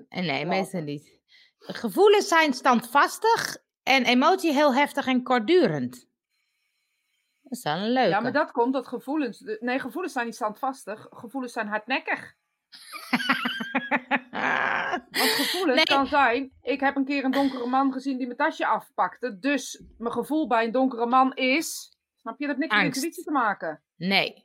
En nee, meestal niet. Gevoelens zijn standvastig en emotie heel heftig en kortdurend. Dat is wel een leuke. Ja, maar dat komt dat gevoelens. Nee, gevoelens zijn niet standvastig. Gevoelens zijn hardnekkig. Want gevoelens Nee. kan zijn. Ik heb een keer een donkere man gezien die mijn tasje afpakte. Dus mijn gevoel bij een donkere man is. Snap je dat niks met intuïtie te maken? Nee.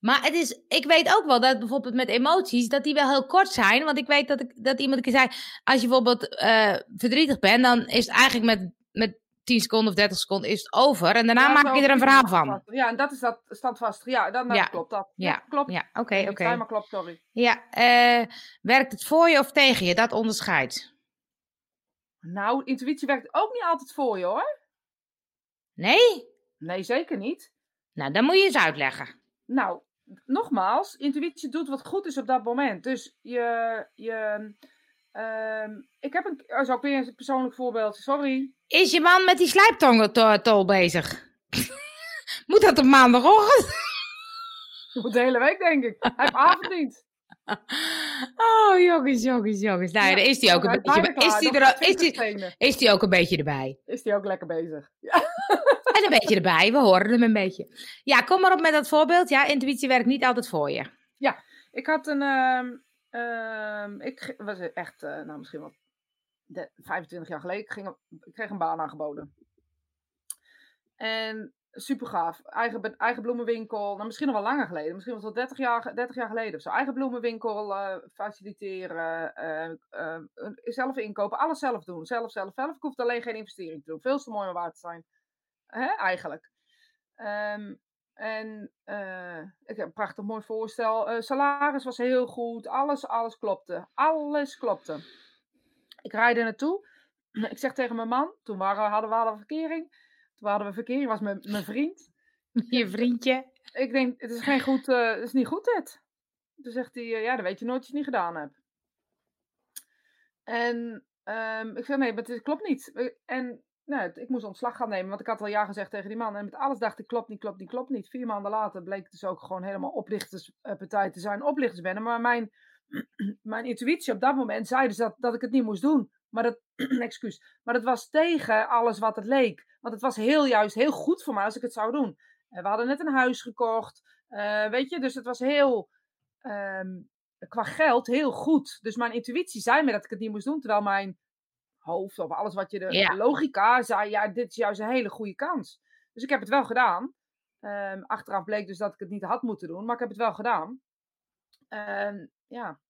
Maar het is, ik weet ook wel dat bijvoorbeeld met emoties, dat die wel heel kort zijn. Want ik weet dat, ik, dat iemand een keer zei, als je bijvoorbeeld eh, verdrietig bent, dan is het eigenlijk met, met 10 seconden of 30 seconden is het over. En daarna Ja, maak je er een verhaal van. Ja, en dat is dat standvastig. Ja, dan, dan Ja. klopt dat. Ja. klopt. Ja, oké, Ik oké. zei maar klopt, sorry. Ja, eh, werkt het voor je of tegen je? Dat onderscheidt. Nou, intuïtie werkt ook niet altijd voor je hoor. Nee? Nee, zeker niet. Nou, dan moet je eens uitleggen. Nou, nogmaals, intuïtie doet wat goed is op dat moment. Dus je. je ehm, ik heb een. Oh, zo weer een persoonlijk voorbeeld. Sorry. Is je man met die slijptol bezig? Moet dat op maandagochtend? De hele week, denk ik. Hij heeft avonddienst. Oh, jongens, jongens, jongens. Nou, ja, is hij ook een Hij beetje... Is nog er, ook- is, 20 die, is die ook een beetje erbij? Is die ook lekker bezig? Ja. En een beetje erbij, we horen hem een beetje. Ja, kom maar op met dat voorbeeld. Ja, intuïtie werkt niet altijd voor je. Ik had een. ehm, ehm, ik was echt, eh, nou misschien wel de, 25 jaar geleden. Ik, ging, ik kreeg een baan aangeboden. En super gaaf. Eigen, eigen bloemenwinkel. Nou, misschien nog wel langer geleden. Misschien wel 30 jaar, 30 jaar geleden zo. Eigen bloemenwinkel eh, faciliteren. eh, zelf inkopen. Alles zelf doen. Zelf, zelf, zelf. Ik hoefde alleen geen investering te doen. Veel te mooi om waar te zijn. Hè, eigenlijk. Ehm, en eh, ik heb een prachtig mooi voorstel. Eh, salaris was heel goed. Alles, alles klopte. Alles klopte. Ik rijd er naartoe. Ik zeg tegen mijn man. Toen waren, hadden we hadden verkering. Toen hadden we verkering. was mijn, mijn vriend. Je vriendje. Ik denk, het is, geen goed, eh, het is niet goed dit. Toen zegt hij, ja, dan weet je nooit wat je niet gedaan hebt. En ehm, ik zeg, nee, maar het klopt niet. En het- ik moest ontslag gaan nemen, want ik had al ja gezegd tegen die man. En met alles dacht ik, klopt niet, klopt niet, klopt niet. Vier maanden later bleek het dus ook gewoon helemaal oplichterspartij te zijn. Oplichtersbende. Maar mijn, mijn intuïtie op dat moment zei dus dat, dat ik het niet moest doen. Maar dat, excuus, maar dat was tegen alles wat het leek. Want het was heel juist heel goed voor mij als ik het zou doen. En we hadden net een huis gekocht. eh, weet je, dus het was heel, ehm, qua geld heel goed. Dus mijn intuïtie zei me dat ik het niet moest doen. Terwijl mijn hoofd of alles wat je de Ja. logica zei, ja, dit is juist een hele goede kans. Dus ik heb het wel gedaan. Ehm, achteraf bleek dus dat ik het niet had moeten doen, maar ik heb het wel gedaan. En ja,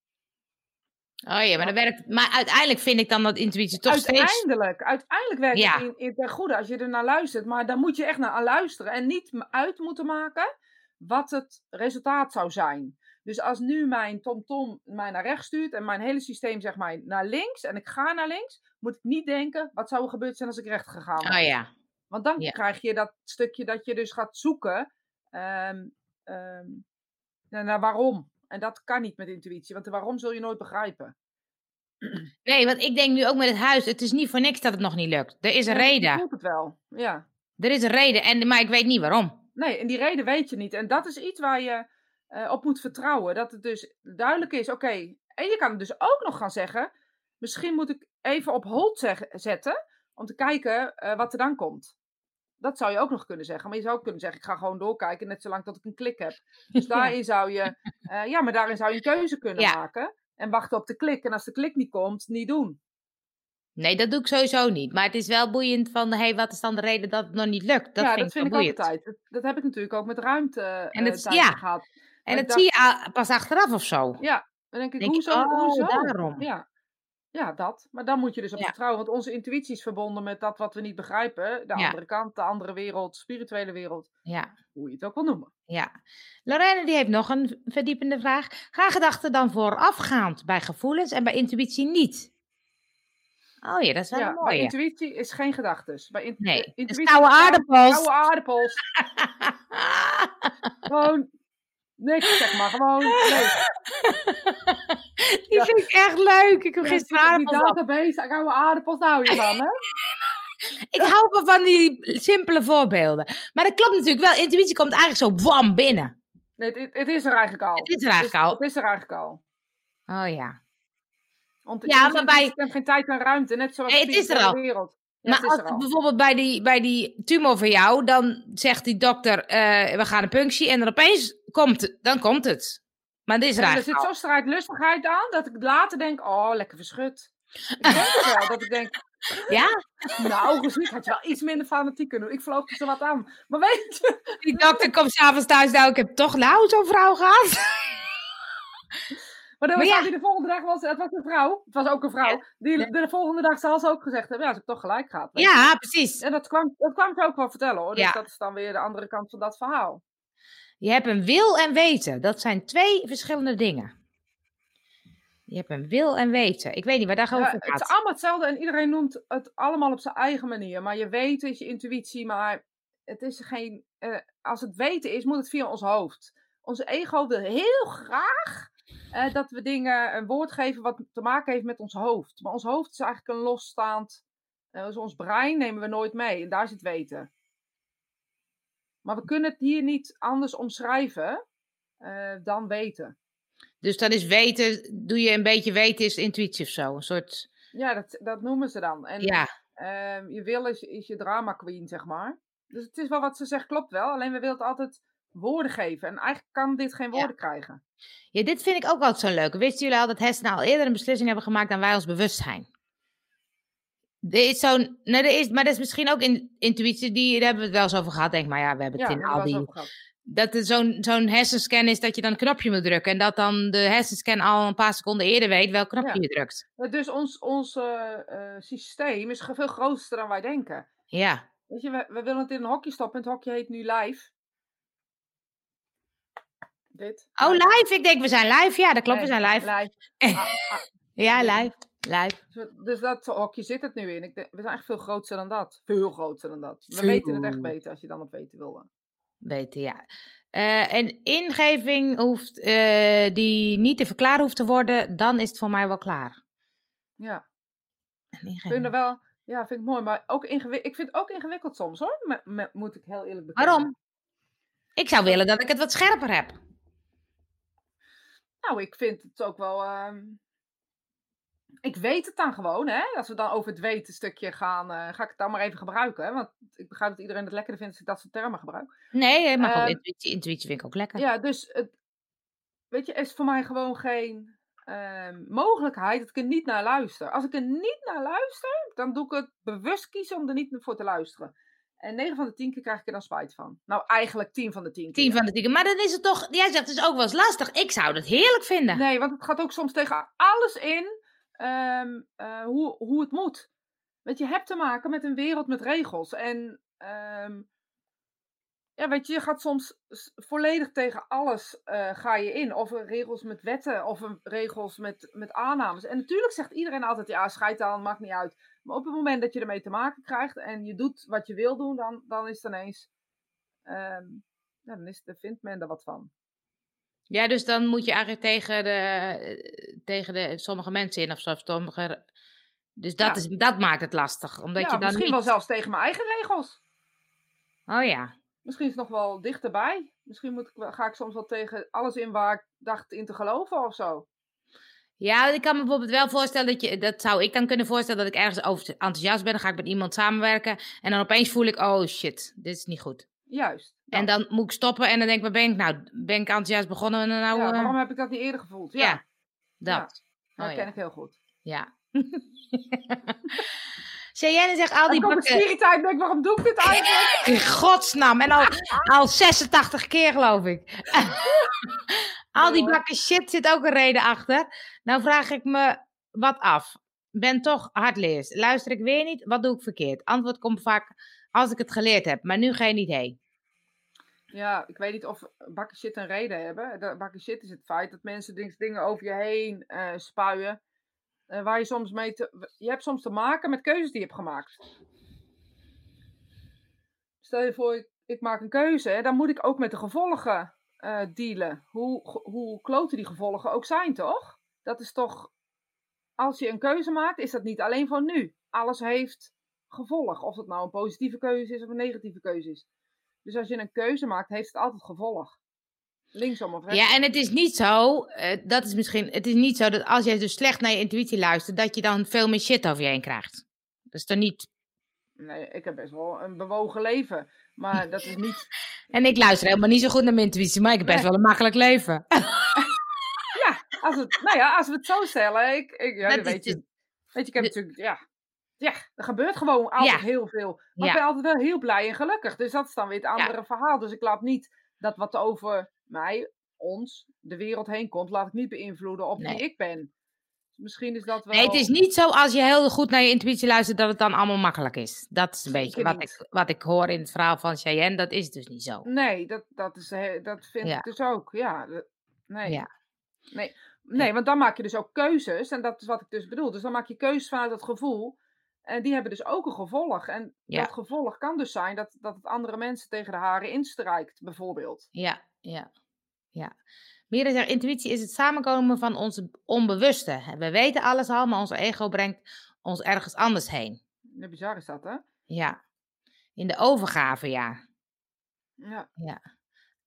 Oh ja, maar dat werkt... Maar uiteindelijk vind ik dan dat intuïtie toch steeds... uiteindelijk, uiteindelijk werkt Ja. het in, in ten goede als je er naar luistert. Maar daar moet je echt naar aan luisteren. En niet uit moeten maken wat het resultaat zou zijn. Dus als nu mijn TomTom mij naar rechts stuurt en mijn hele systeem zegt mij naar links en ik ga naar links, moet ik niet denken wat zou er gebeurd zijn als ik recht gegaan was. Oh ja. Want dan Ja. krijg je dat stukje dat je dus gaat zoeken ehm, ehm, naar waarom. En dat kan niet met intuïtie, want de waarom zul je nooit begrijpen. Nee, want ik denk nu ook met het huis, het is niet voor niks dat het nog niet lukt. Er is een reden. voelt het wel, ja. Er is een reden, en, maar ik weet niet waarom. Nee, en die reden weet je niet. En dat is iets waar je eh, op moet vertrouwen. Dat het dus duidelijk is, oké. En je kan het dus ook nog gaan zeggen, misschien moet ik even op hold zeg- zetten, om te kijken eh, wat er dan komt. Dat zou je ook nog kunnen zeggen. Maar je zou ook kunnen zeggen, ik ga gewoon doorkijken, net zolang tot ik een klik heb. Dus daarin zou je, eh, ja, maar daarin zou je een keuze kunnen Ja. maken. En wachten op de klik. En als de klik niet komt, niet doen. Nee, dat doe ik sowieso niet. Maar het is wel boeiend van, hé, hey, wat is dan de reden dat het nog niet lukt? Dat ja, vind dat ik vind ik boeiend. altijd. Dat, dat heb ik natuurlijk ook met ruimte En het- eh, ja. gehad. En dat zie je a- pas achteraf of zo. Ja, dan denk ik, Denk hoezo, oh, hoezo? daarom. Ja. Ja, dat. Maar dan moet je dus op Ja. vertrouwen. Want onze intuïtie is verbonden met dat wat we niet begrijpen. De Ja. andere kant, de andere wereld, spirituele wereld. Ja, Hoe je het ook wil noemen. ja. Lorraine die heeft nog een verdiepende vraag. Gaan gedachten dan voorafgaand bij gevoelens en bij intuïtie niet? Oh ja, dat is wel Ja, mooie. intuïtie is geen gedachtes. Bij in- Nee, eh, intuïtie koude is aardappels. Koude aardappels. Gewoon niks, zeg maar. Gewoon. Die vind ik echt leuk. Ik heb Ja, die aardappels op. database, koude aardappels, daar hou je van, hè? Ik hou wel van die simpele voorbeelden. Maar dat klopt natuurlijk wel. Intuïtie komt eigenlijk zo bam binnen. Nee, het, het is er eigenlijk al. Het is er eigenlijk al. Het is er eigenlijk al. Oh ja. Want Ja, maar bij- Je hebt geen tijd en ruimte, net zoals Nee, de het is er al. wereld. Ja, maar het is als er al. bijvoorbeeld bij die, bij die tumor van jou, dan zegt die dokter, eh, we gaan een punctie. En dan opeens komt. Dan komt het. Maar dit is En er raar. zit zo'n strijdlustigheid aan, dat ik later denk, oh, lekker verschut. Ik denk wel, dat ik denk, Ja? nou, gezien had je wel iets minder fanatiek kunnen doen. Ik vloog er zo wat aan. Maar weet je, Die dokter komt s'avonds thuis. Nou, ik heb toch nou zo'n vrouw gehad. maar dan was ja. de volgende dag, was, het was een vrouw, het was ook een vrouw, die de, de volgende dag zal ze ook gezegd hebben, ja, ze heb toch gelijk gehad. Ja, precies. En dat kwam, dat kwam ze ook wel vertellen hoor, dus Ja. dat is dan weer de andere kant van dat verhaal. Je hebt een wil en weten. Dat zijn twee verschillende dingen. Je hebt een wil en weten. Ik weet niet waar Ja, over het is gaat. allemaal hetzelfde en iedereen noemt het allemaal op zijn eigen manier. Maar je weet, is je intuïtie, maar het is geen. eh, als het weten is, moet het via ons hoofd. Onze ego wil heel graag eh, dat we dingen een woord geven wat te maken heeft met ons hoofd. Maar ons hoofd is eigenlijk een losstaand. eh, dus ons brein nemen we nooit mee en daar zit weten. Maar we kunnen het hier niet anders omschrijven eh, dan weten. Dus dan is weten, doe je een beetje weten, is intuïtie of zo. Een soort, Ja, dat, dat noemen ze dan. En ja. Ehm, je wil is, is je drama queen, zeg maar. Dus het is wel wat ze zegt, klopt wel. Alleen we willen het altijd woorden geven. En eigenlijk kan dit geen Ja. woorden krijgen. ja, dit vind ik ook altijd zo leuk. Wisten jullie al dat hersenen al eerder een beslissing hebben gemaakt dan wij ons bewust zijn? Er is zo'n, nee, er is, maar dat is misschien ook in, intuïtie, die, daar hebben we het wel eens over gehad. Denk maar, ja, we hebben het in al die dat er zo'n zo'n hersenscan is dat je dan een knopje moet drukken. En dat dan de hersenscan al een paar seconden eerder weet welk knopje Ja. je drukt. Eh, Dus ons, ons eh, eh, systeem is veel groter dan wij denken. Ja. Weet je, we, we willen het in een hokje stoppen. En het hokje heet nu live. Dit. Oh, live. Ik denk, we zijn live. Ja, dat klopt, we zijn live. live. Ah, ah. Ja, live. Live. Dus Dus dat hokje zit het nu in. Ik denk, we zijn echt veel groter dan dat. Veel groter dan dat. We Veel. weten het echt beter als je dan op weten wil. Weten, ja. Eh, en ingeving hoeft, eh, die niet te verklaren hoeft te worden, dan is het voor mij wel klaar. Ja. Ik vind wel, ja, vind ik mooi, maar ook ik vind het ook ingewikkeld soms hoor, moet ik heel eerlijk bekennen. Waarom? Ik zou willen dat ik het wat scherper heb. Nou, ik vind het ook wel, ehm, ik weet het dan gewoon, hè. Als we dan over het weten stukje gaan, eh, ga ik het dan maar even gebruiken, hè. Want ik begrijp dat iedereen het lekkerder vindt als ik dat soort termen gebruik. Nee, maar Ehm, intuïtie, intuïtie vind ik ook lekker. Ja, dus, het, weet je, is voor mij gewoon geen ehm, mogelijkheid dat ik er niet naar luister. Als ik er niet naar luister, dan doe ik het bewust kiezen om er niet voor te luisteren. En 9 van de 10 keer krijg ik er dan spijt van. Nou, eigenlijk 10 van de 10 keer. Tien van de tien. Maar dan is het toch, jij zegt het is ook wel eens lastig. Ik zou het heerlijk vinden. Nee, want het gaat ook soms tegen alles in ehm, eh, hoe, hoe het moet. Want je hebt te maken met een wereld met regels. En ehm, ja, weet je, je gaat soms volledig tegen alles eh, ga je in. Of regels met wetten, of regels met, met aannames. En natuurlijk zegt iedereen altijd, ja, scheid aan, maakt niet uit. Maar op het moment dat je ermee te maken krijgt en je doet wat je wil doen, dan, dan is het ineens... ehm, ja, dan, is, dan vindt men er wat van. Ja, dus dan moet je eigenlijk tegen de, tegen de sommige mensen in of zo. Sommige, dus dat, Ja. is, dat maakt het lastig. Omdat ja, je dan misschien niet... wel zelfs tegen mijn eigen regels. Oh ja. Misschien is het nog wel dichterbij. Misschien moet ik, ga ik soms wel tegen alles in waar ik dacht in te geloven of zo. Ja, ik kan me bijvoorbeeld wel voorstellen dat je... Dat zou ik dan kunnen voorstellen dat ik ergens over enthousiast ben. Dan ga ik met iemand samenwerken. En dan opeens voel ik, oh shit, dit is niet goed. Juist. En dat. dan moet ik stoppen en dan denk ik, waar ben ik nou? Ben ik enthousiast begonnen en nou... ja, waarom heb ik dat niet eerder gevoeld? Ja, ja, dat. dat Oh, ken ik heel goed. Ja, Cheyenne zegt al die bakken... de tijd denk ik, waarom doe ik dit eigenlijk? In godsnaam. En al, al 86 keer, geloof ik. al die bakken shit zit ook een reden achter. Nou vraag ik me wat af. Ben toch hardleers. Luister ik weer niet, wat doe ik verkeerd? Antwoord komt vaak als ik het geleerd heb, maar nu geen idee. Ja, ik weet niet of bakken shit een reden hebben. Bakken shit is het feit dat mensen ding- dingen over je heen eh, spuien. eh, waar je soms mee. Je hebt soms te maken met keuzes die je hebt gemaakt. Stel je voor, ik, ik maak een keuze, dan moet ik ook met de gevolgen eh, dealen. Hoe, hoe kloten die gevolgen ook zijn, toch? Dat is toch... Als je een keuze maakt, is dat niet alleen voor nu. Alles heeft gevolg. Of het nou een positieve keuze is of een negatieve keuze is. Dus als je een keuze maakt, heeft het altijd gevolg. Linksom of rechtsom. Ja, en het is niet zo, eh, dat is misschien, het is niet zo dat als jij dus slecht naar je intuïtie luistert, dat je dan veel meer shit over je heen krijgt. Dat is dan niet. Nee, ik heb best wel een bewogen leven. Maar dat is niet... En ik luister helemaal niet zo goed naar mijn intuïtie, maar ik heb best Nee. wel een makkelijk leven. Ja, als, het, nou ja, als we het zo stellen. Ik, ik, ja, Dat weet, je, weet je, ik heb de- natuurlijk... Ja, ja, er gebeurt gewoon altijd Ja. heel veel. Maar Ja. ik ben altijd wel heel blij en gelukkig. Dus dat is dan weer het Ja. andere verhaal. Dus ik laat niet dat wat over mij, ons, de wereld heen komt... laat ik niet beïnvloeden op Nee. wie ik ben. Dus misschien is dat wel... Nee, het is niet zo als je heel goed naar je intuïtie luistert dat het dan allemaal makkelijk is. Dat is een beetje wat ik, wat ik hoor in het verhaal van Cheyenne. Dat is dus niet zo. Nee, dat, dat, is, dat vind ik dus ook. Ja, nee. Ja. Nee. nee, want dan maak je dus ook keuzes. En dat is wat ik dus bedoel. Dus dan maak je keuzes vanuit dat gevoel. En die hebben dus ook een gevolg. En Ja. dat gevolg kan dus zijn dat, dat het andere mensen tegen de haren instrijkt, bijvoorbeeld. Ja, ja, ja. Mira zegt, intuïtie is het samenkomen van onze onbewuste. We weten alles al, maar ons ego brengt ons ergens anders heen. Ja, bizar is dat, hè? Ja. In de overgave, ja. Ja,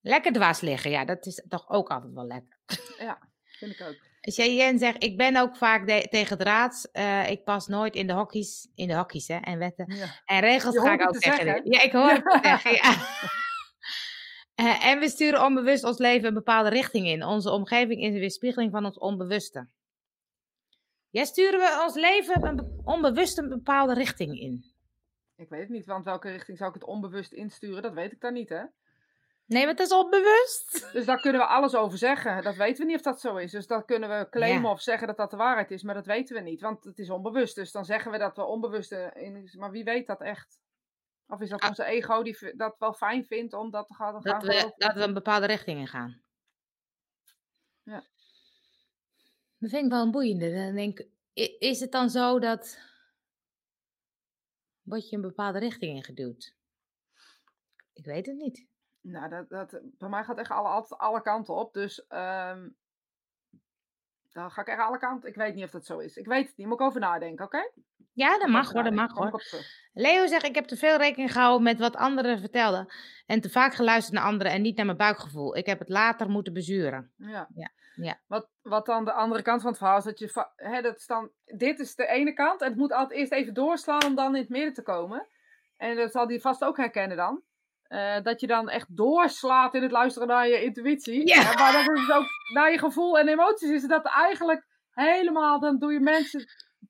Lekker dwars liggen, ja, dat is toch ook altijd wel lekker. ja vind ik ook. Cheyenne zegt, ik ben ook vaak de- tegen draads. Eh, ik pas nooit in de hokjes, in de hokjes hè, en wetten. Ja. En regels ga ik ook te zeggen. Ja, ik hoor het zeggen, ja. Eh, en we sturen onbewust ons leven een bepaalde richting in. Onze omgeving is een weerspiegeling van ons onbewuste. Ja, sturen we ons leven een onbewust een bepaalde richting in? Ik weet het niet, want welke richting zou ik het onbewust insturen? Dat weet ik dan niet, hè? Nee, maar het is onbewust. Dus daar kunnen we alles over zeggen. Dat weten we niet of dat zo is. Dus dat kunnen we claimen Ja. of zeggen dat dat de waarheid is. Maar dat weten we niet, want het is onbewust. Dus dan zeggen we dat we onbewust eh, in is. Maar wie weet dat echt? Of is dat Ah. onze ego die dat wel fijn vindt om dat te gaan, gaan Dat we, dat we een bepaalde richting in gaan. Ja. Dat vind ik wel een boeiende. Dan denk is het dan zo dat... Word je een bepaalde richting ingeduwd? Ik weet het niet. Nou, dat, dat, bij mij gaat echt alle, altijd alle kanten op. Dus ehm dan ga ik echt alle kanten. Ik weet niet of dat zo is. Ik weet het niet. Moet ik over nadenken, oké? Ja, dat mag hoor, dat mag hoor. Leo zegt, ik heb te veel rekening gehouden met wat anderen vertelden. En te vaak geluisterd naar anderen en niet naar mijn buikgevoel. Ik heb het later moeten bezuren. Ja. Ja, ja. Wat, wat dan de andere kant van het verhaal is, dat je, hè, dat is dan, dit is de ene kant en het moet altijd eerst even doorslaan om dan in het midden te komen. En dat zal die vast ook herkennen dan. Eh, dat je dan echt doorslaat in het luisteren naar je intuïtie. Ja. Maar dat is ook naar je gevoel en emoties is dat eigenlijk helemaal, dan doe je mensen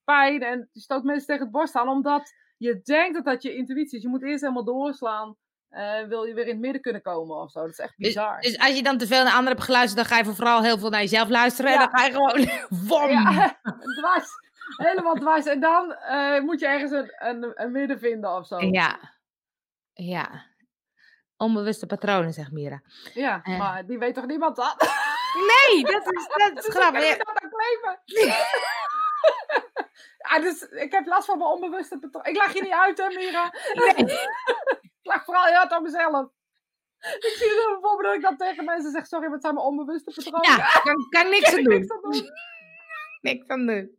pijn en je stoot mensen tegen het borst aan, omdat je denkt dat dat je intuïtie is. Je moet eerst helemaal doorslaan, eh, wil je weer in het midden kunnen komen of zo. Dat is echt Dus, bizar. dus als je dan te veel naar anderen hebt geluisterd, dan ga je vooral heel veel naar jezelf luisteren. En dan ga je gewoon... Wom! Ja, dwars. Helemaal dwars. En dan eh, moet je ergens een, een, een midden vinden of zo. Ja. Ja. Onbewuste patronen, zegt Mira. Ja, Eh. maar die weet toch niemand dat? Nee, dat is, dat is Dus grappig. ik dat ja, dus ik heb last van mijn onbewuste patroon. Ik lag je niet uit, hè, Mira? Nee. ik lag vooral heel hard aan mezelf. Ik zie zo bijvoorbeeld dat ik dan tegen mensen zeg: Sorry, wat zijn mijn onbewuste patronen? Ja, kan, kan niks aan doen. niks aan doen. Niks aan doen.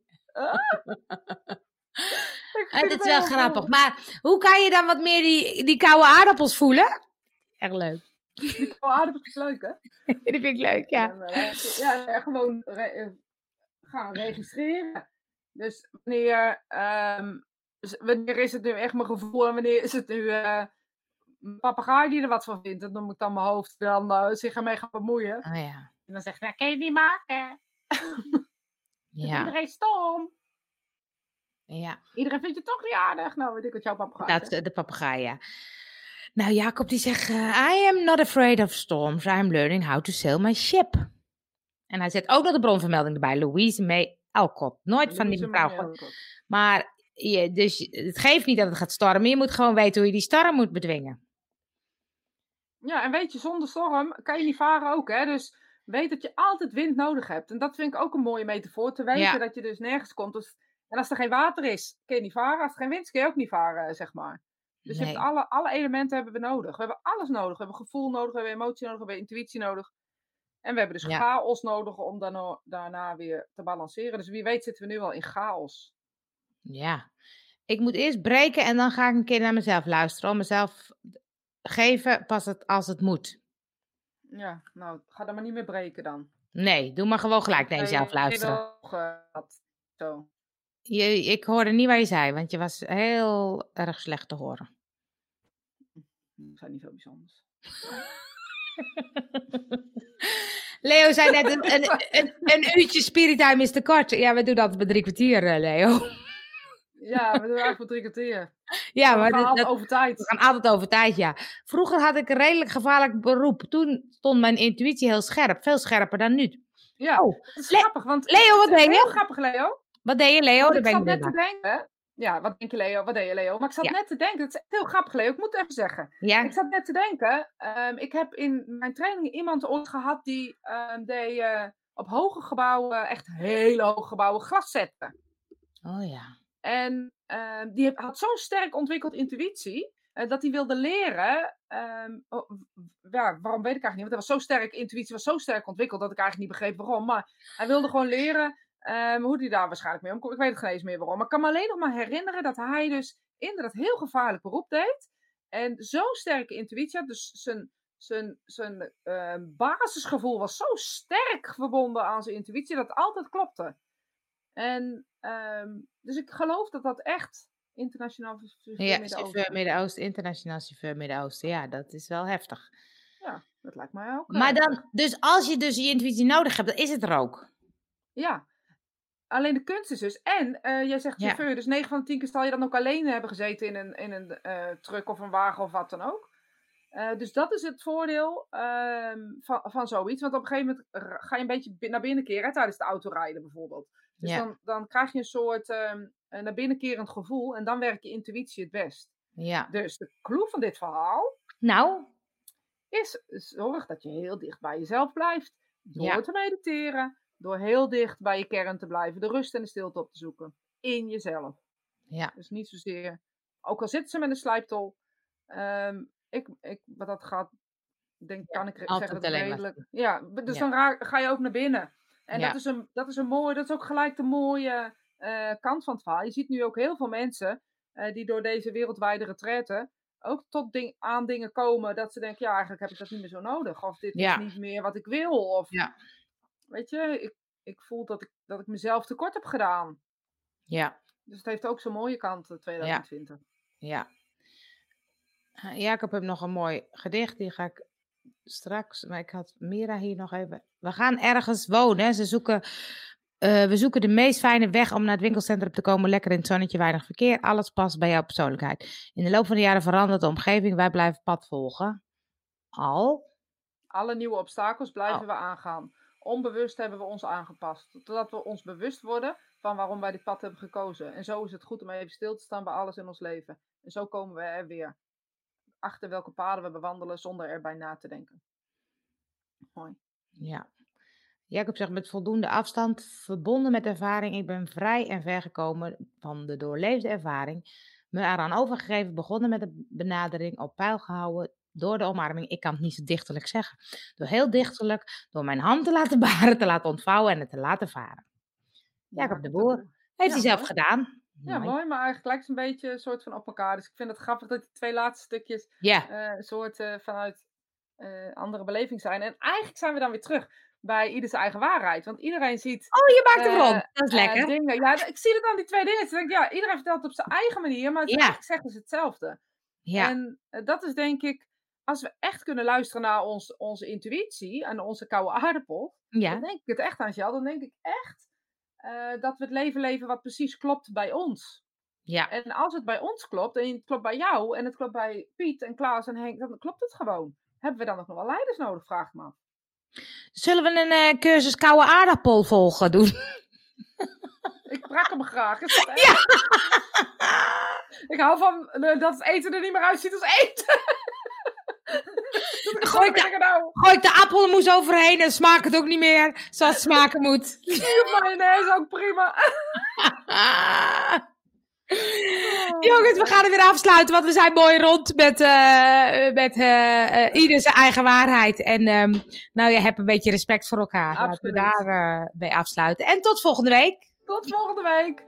Ik Het is het wel grappig. Maar hoe kan je dan wat meer die, die koude aardappels voelen? Echt leuk. Die aardappels is leuk, hè? Die vind ik leuk, ja. Eh, ja, gewoon re- eh, gaan registreren. Dus wanneer, z- wanneer is het nu echt mijn gevoel en wanneer is het nu eh een papegaai die er wat van vindt. En dan moet dan mijn hoofd dan eh, zich ermee gaan bemoeien. Oh ja. En dan zegt hij, kan je het niet maken? Ja. Iedereen stom. Ja, Iedereen vindt je toch niet aardig. Nou, weet ik wat jouw papegaai dat, de papegaai, ja. Nou, Jacob die zegt, eh, I am not afraid of storms. I am learning how to sail my ship. En hij zet ook nog de bronvermelding erbij. Louise May Alcott. Nooit van die mevrouw. Maar je, dus het geeft niet dat het gaat stormen. Je moet gewoon weten hoe je die storm moet bedwingen. Ja, en weet je, zonder storm kan je niet varen ook, hè. Dus weet dat je altijd wind nodig hebt. En dat vind ik ook een mooie metafoor. Te weten Ja. dat je dus nergens komt. Dus, en als er geen water is, kun je niet varen. Als er geen wind is, kun je ook niet varen, zeg maar. Dus je hebt alle, alle elementen hebben we nodig. We hebben alles nodig. We hebben gevoel nodig, we hebben emotie nodig, we hebben intuïtie nodig. En we hebben dus Ja. chaos nodig om daarna, daarna weer te balanceren. Dus wie weet zitten we nu al in chaos. Ja. Ik moet eerst breken en dan ga ik een keer naar mezelf luisteren. Om mezelf geven pas het, als het moet. Ja, nou, ga dan maar niet meer breken dan. Nee, doe maar gewoon gelijk naar jezelf luisteren. Je, ik hoorde niet wat je zei, want je was heel erg slecht te horen. Dat zijn niet veel bijzonders. Leo zei net, een, een, een, een uurtje spiritime is te kort. Ja, we doen dat bij drie kwartier, eh, Leo. Ja, we doen eigenlijk voor drie kwartier. Ja, we gaan dat, altijd over tijd. we gaan altijd over tijd, ja. Vroeger had ik een redelijk gevaarlijk beroep. Toen stond mijn intuïtie heel scherp. Veel scherper dan nu. Ja, Oh, dat is Le- grappig. Want Leo, wat deed Heel je? grappig, Leo. Wat deed je, Leo? Want Daar ik zat net te denken. Ja, wat denk je, Leo? Wat deed je, Leo? Maar ik zat Ja. net te denken. Het is heel grappig, Leo. Ik moet het even zeggen. Ja? Ik zat net te denken. ehm, ik heb in mijn training iemand ooit gehad die ehm, deed eh, op hoge gebouwen, echt hele hoge gebouwen, glas zetten. Oh ja. En ehm, die had zo'n sterk ontwikkeld intuïtie. eh, dat hij wilde leren. oh, ja, waarom weet ik eigenlijk niet. Want hij was zo sterk, intuïtie was zo sterk ontwikkeld. dat ik eigenlijk niet begreep waarom. Maar hij wilde gewoon leren ehm, hoe hij daar waarschijnlijk mee omkomt. Ik weet het geen eens meer waarom. Maar ik kan me alleen nog maar herinneren dat hij dus inderdaad heel gevaarlijk beroep deed. En zo'n sterke intuïtie had. Dus zijn, zijn, zijn ehm, basisgevoel was zo sterk verbonden aan zijn intuïtie. dat het altijd klopte. En ehm, dus ik geloof dat dat echt internationaal chauffeur Ja, Midden-Oosten. Midden-Oosten, internationaal chauffeur Midden-Oosten. Ja, dat is wel heftig. Ja, dat lijkt mij ook. Maar eh, dan, dus als je dus je intuïtie nodig hebt, dan is het er ook. Ja. Alleen de kunst is dus. En eh, jij zegt Ja. chauffeur, dus 9 van de 10 keer zal je dan ook alleen hebben gezeten in een, in een eh, truck of een wagen of wat dan ook. Eh, dus dat is het voordeel ehm, van, van zoiets. Want op een gegeven moment ga je een beetje naar binnen keren tijdens het autorijden bijvoorbeeld. Dus Ja. dan, dan krijg je een soort ehm, eh, naar binnen kerend gevoel en dan werkt je intuïtie het best. Ja. Dus de clue van dit verhaal Nou, is zorg dat je heel dicht bij jezelf blijft. Door Ja. te mediteren, door heel dicht bij je kern te blijven, de rust en de stilte op te zoeken. In jezelf. ja. Dus niet zozeer, ook al zitten ze met een slijptol. ehm, ik, ik, wat dat gaat, denk, kan ik zeggen dat het redelijk... Ja, dus Ja. dan ga je ook naar binnen. En Ja. dat, is een, dat is een mooie, dat is ook gelijk de mooie eh, kant van het verhaal. Je ziet nu ook heel veel mensen eh, die door deze wereldwijde retraite ook tot ding, aan dingen komen dat ze denken, ja, eigenlijk heb ik dat niet meer zo nodig. Of dit is niet meer wat ik wil. Of, Ja. Weet je, ik, ik voel dat ik, dat ik mezelf tekort heb gedaan. Ja. Dus het heeft ook zo'n mooie kant, eh, 2020. Ja. Eh, Jacob heeft nog een mooi gedicht, die ga ik straks, maar ik had Mira hier nog even. We gaan ergens wonen. Ze zoeken, eh, we zoeken de meest fijne weg om naar het winkelcentrum te komen. Lekker in het zonnetje, weinig verkeer. Alles past bij jouw persoonlijkheid. In de loop van de jaren verandert de omgeving. Wij blijven pad volgen. Al. Alle nieuwe obstakels blijven Oh. we aangaan. Onbewust hebben we ons aangepast. Totdat we ons bewust worden van waarom wij dit pad hebben gekozen. En zo is het goed om even stil te staan bij alles in ons leven. En zo komen we er weer achter welke paden we bewandelen zonder erbij na te denken. Mooi. Ja. Jacob zegt met voldoende afstand, verbonden met ervaring. Ik ben vrij en ver gekomen van de doorleefde ervaring. Me eraan overgegeven, begonnen met de benadering, op peil gehouden door de omarming. Ik kan het niet zo dichterlijk zeggen. Door heel dichterlijk, door mijn hand te laten baren, te laten ontvouwen en het te laten varen. Jacob de Boer. Heeft Ja, hij zelf mooi. gedaan. Ja, Mooi. mooi, maar eigenlijk lijkt het een beetje een soort van op elkaar. Dus ik vind het grappig dat die twee laatste stukjes eh, een soort eh, vanuit eh, andere beleving zijn. En eigenlijk zijn we dan weer terug bij ieders eigen waarheid. Want iedereen ziet Oh, je maakt Eh, rond. Dat is eh, lekker. dingen. Ja, ik zie het aan die twee dingen. Ik denk, ja, iedereen vertelt het op zijn eigen manier, maar het is Ja. eigenlijk zeggen ze hetzelfde. Ja, En eh, dat is denk ik, als we echt kunnen luisteren naar ons, onze intuïtie en onze koude aardappel, dan ja, denk ik het echt aan Jel. Dan denk ik echt eh, dat we het leven leven wat precies klopt bij ons. Ja. En als het bij ons klopt, en het klopt bij jou, en het klopt bij Piet en Klaas en Henk, dan klopt het gewoon. Hebben we dan ook nog wel leiders nodig, vraag ik me af. Zullen we een eh, cursus koude aardappel volgen doen? Ik brak hem graag. Is dat ja. Ik hou van eh, dat het eten er niet meer uitziet als eten. Gooi ik, de, nou? gooi ik de appelmoes overheen en smaakt het ook niet meer zoals het smaken moet. mayonaise ook prima. Jongens, we gaan er weer afsluiten, want we zijn mooi rond met, uh, met uh, uh, ieder zijn eigen waarheid. En um, nou, je hebt een beetje respect voor elkaar. Absoluut. Laten we daar bij afsluiten. En tot volgende week. Tot volgende week.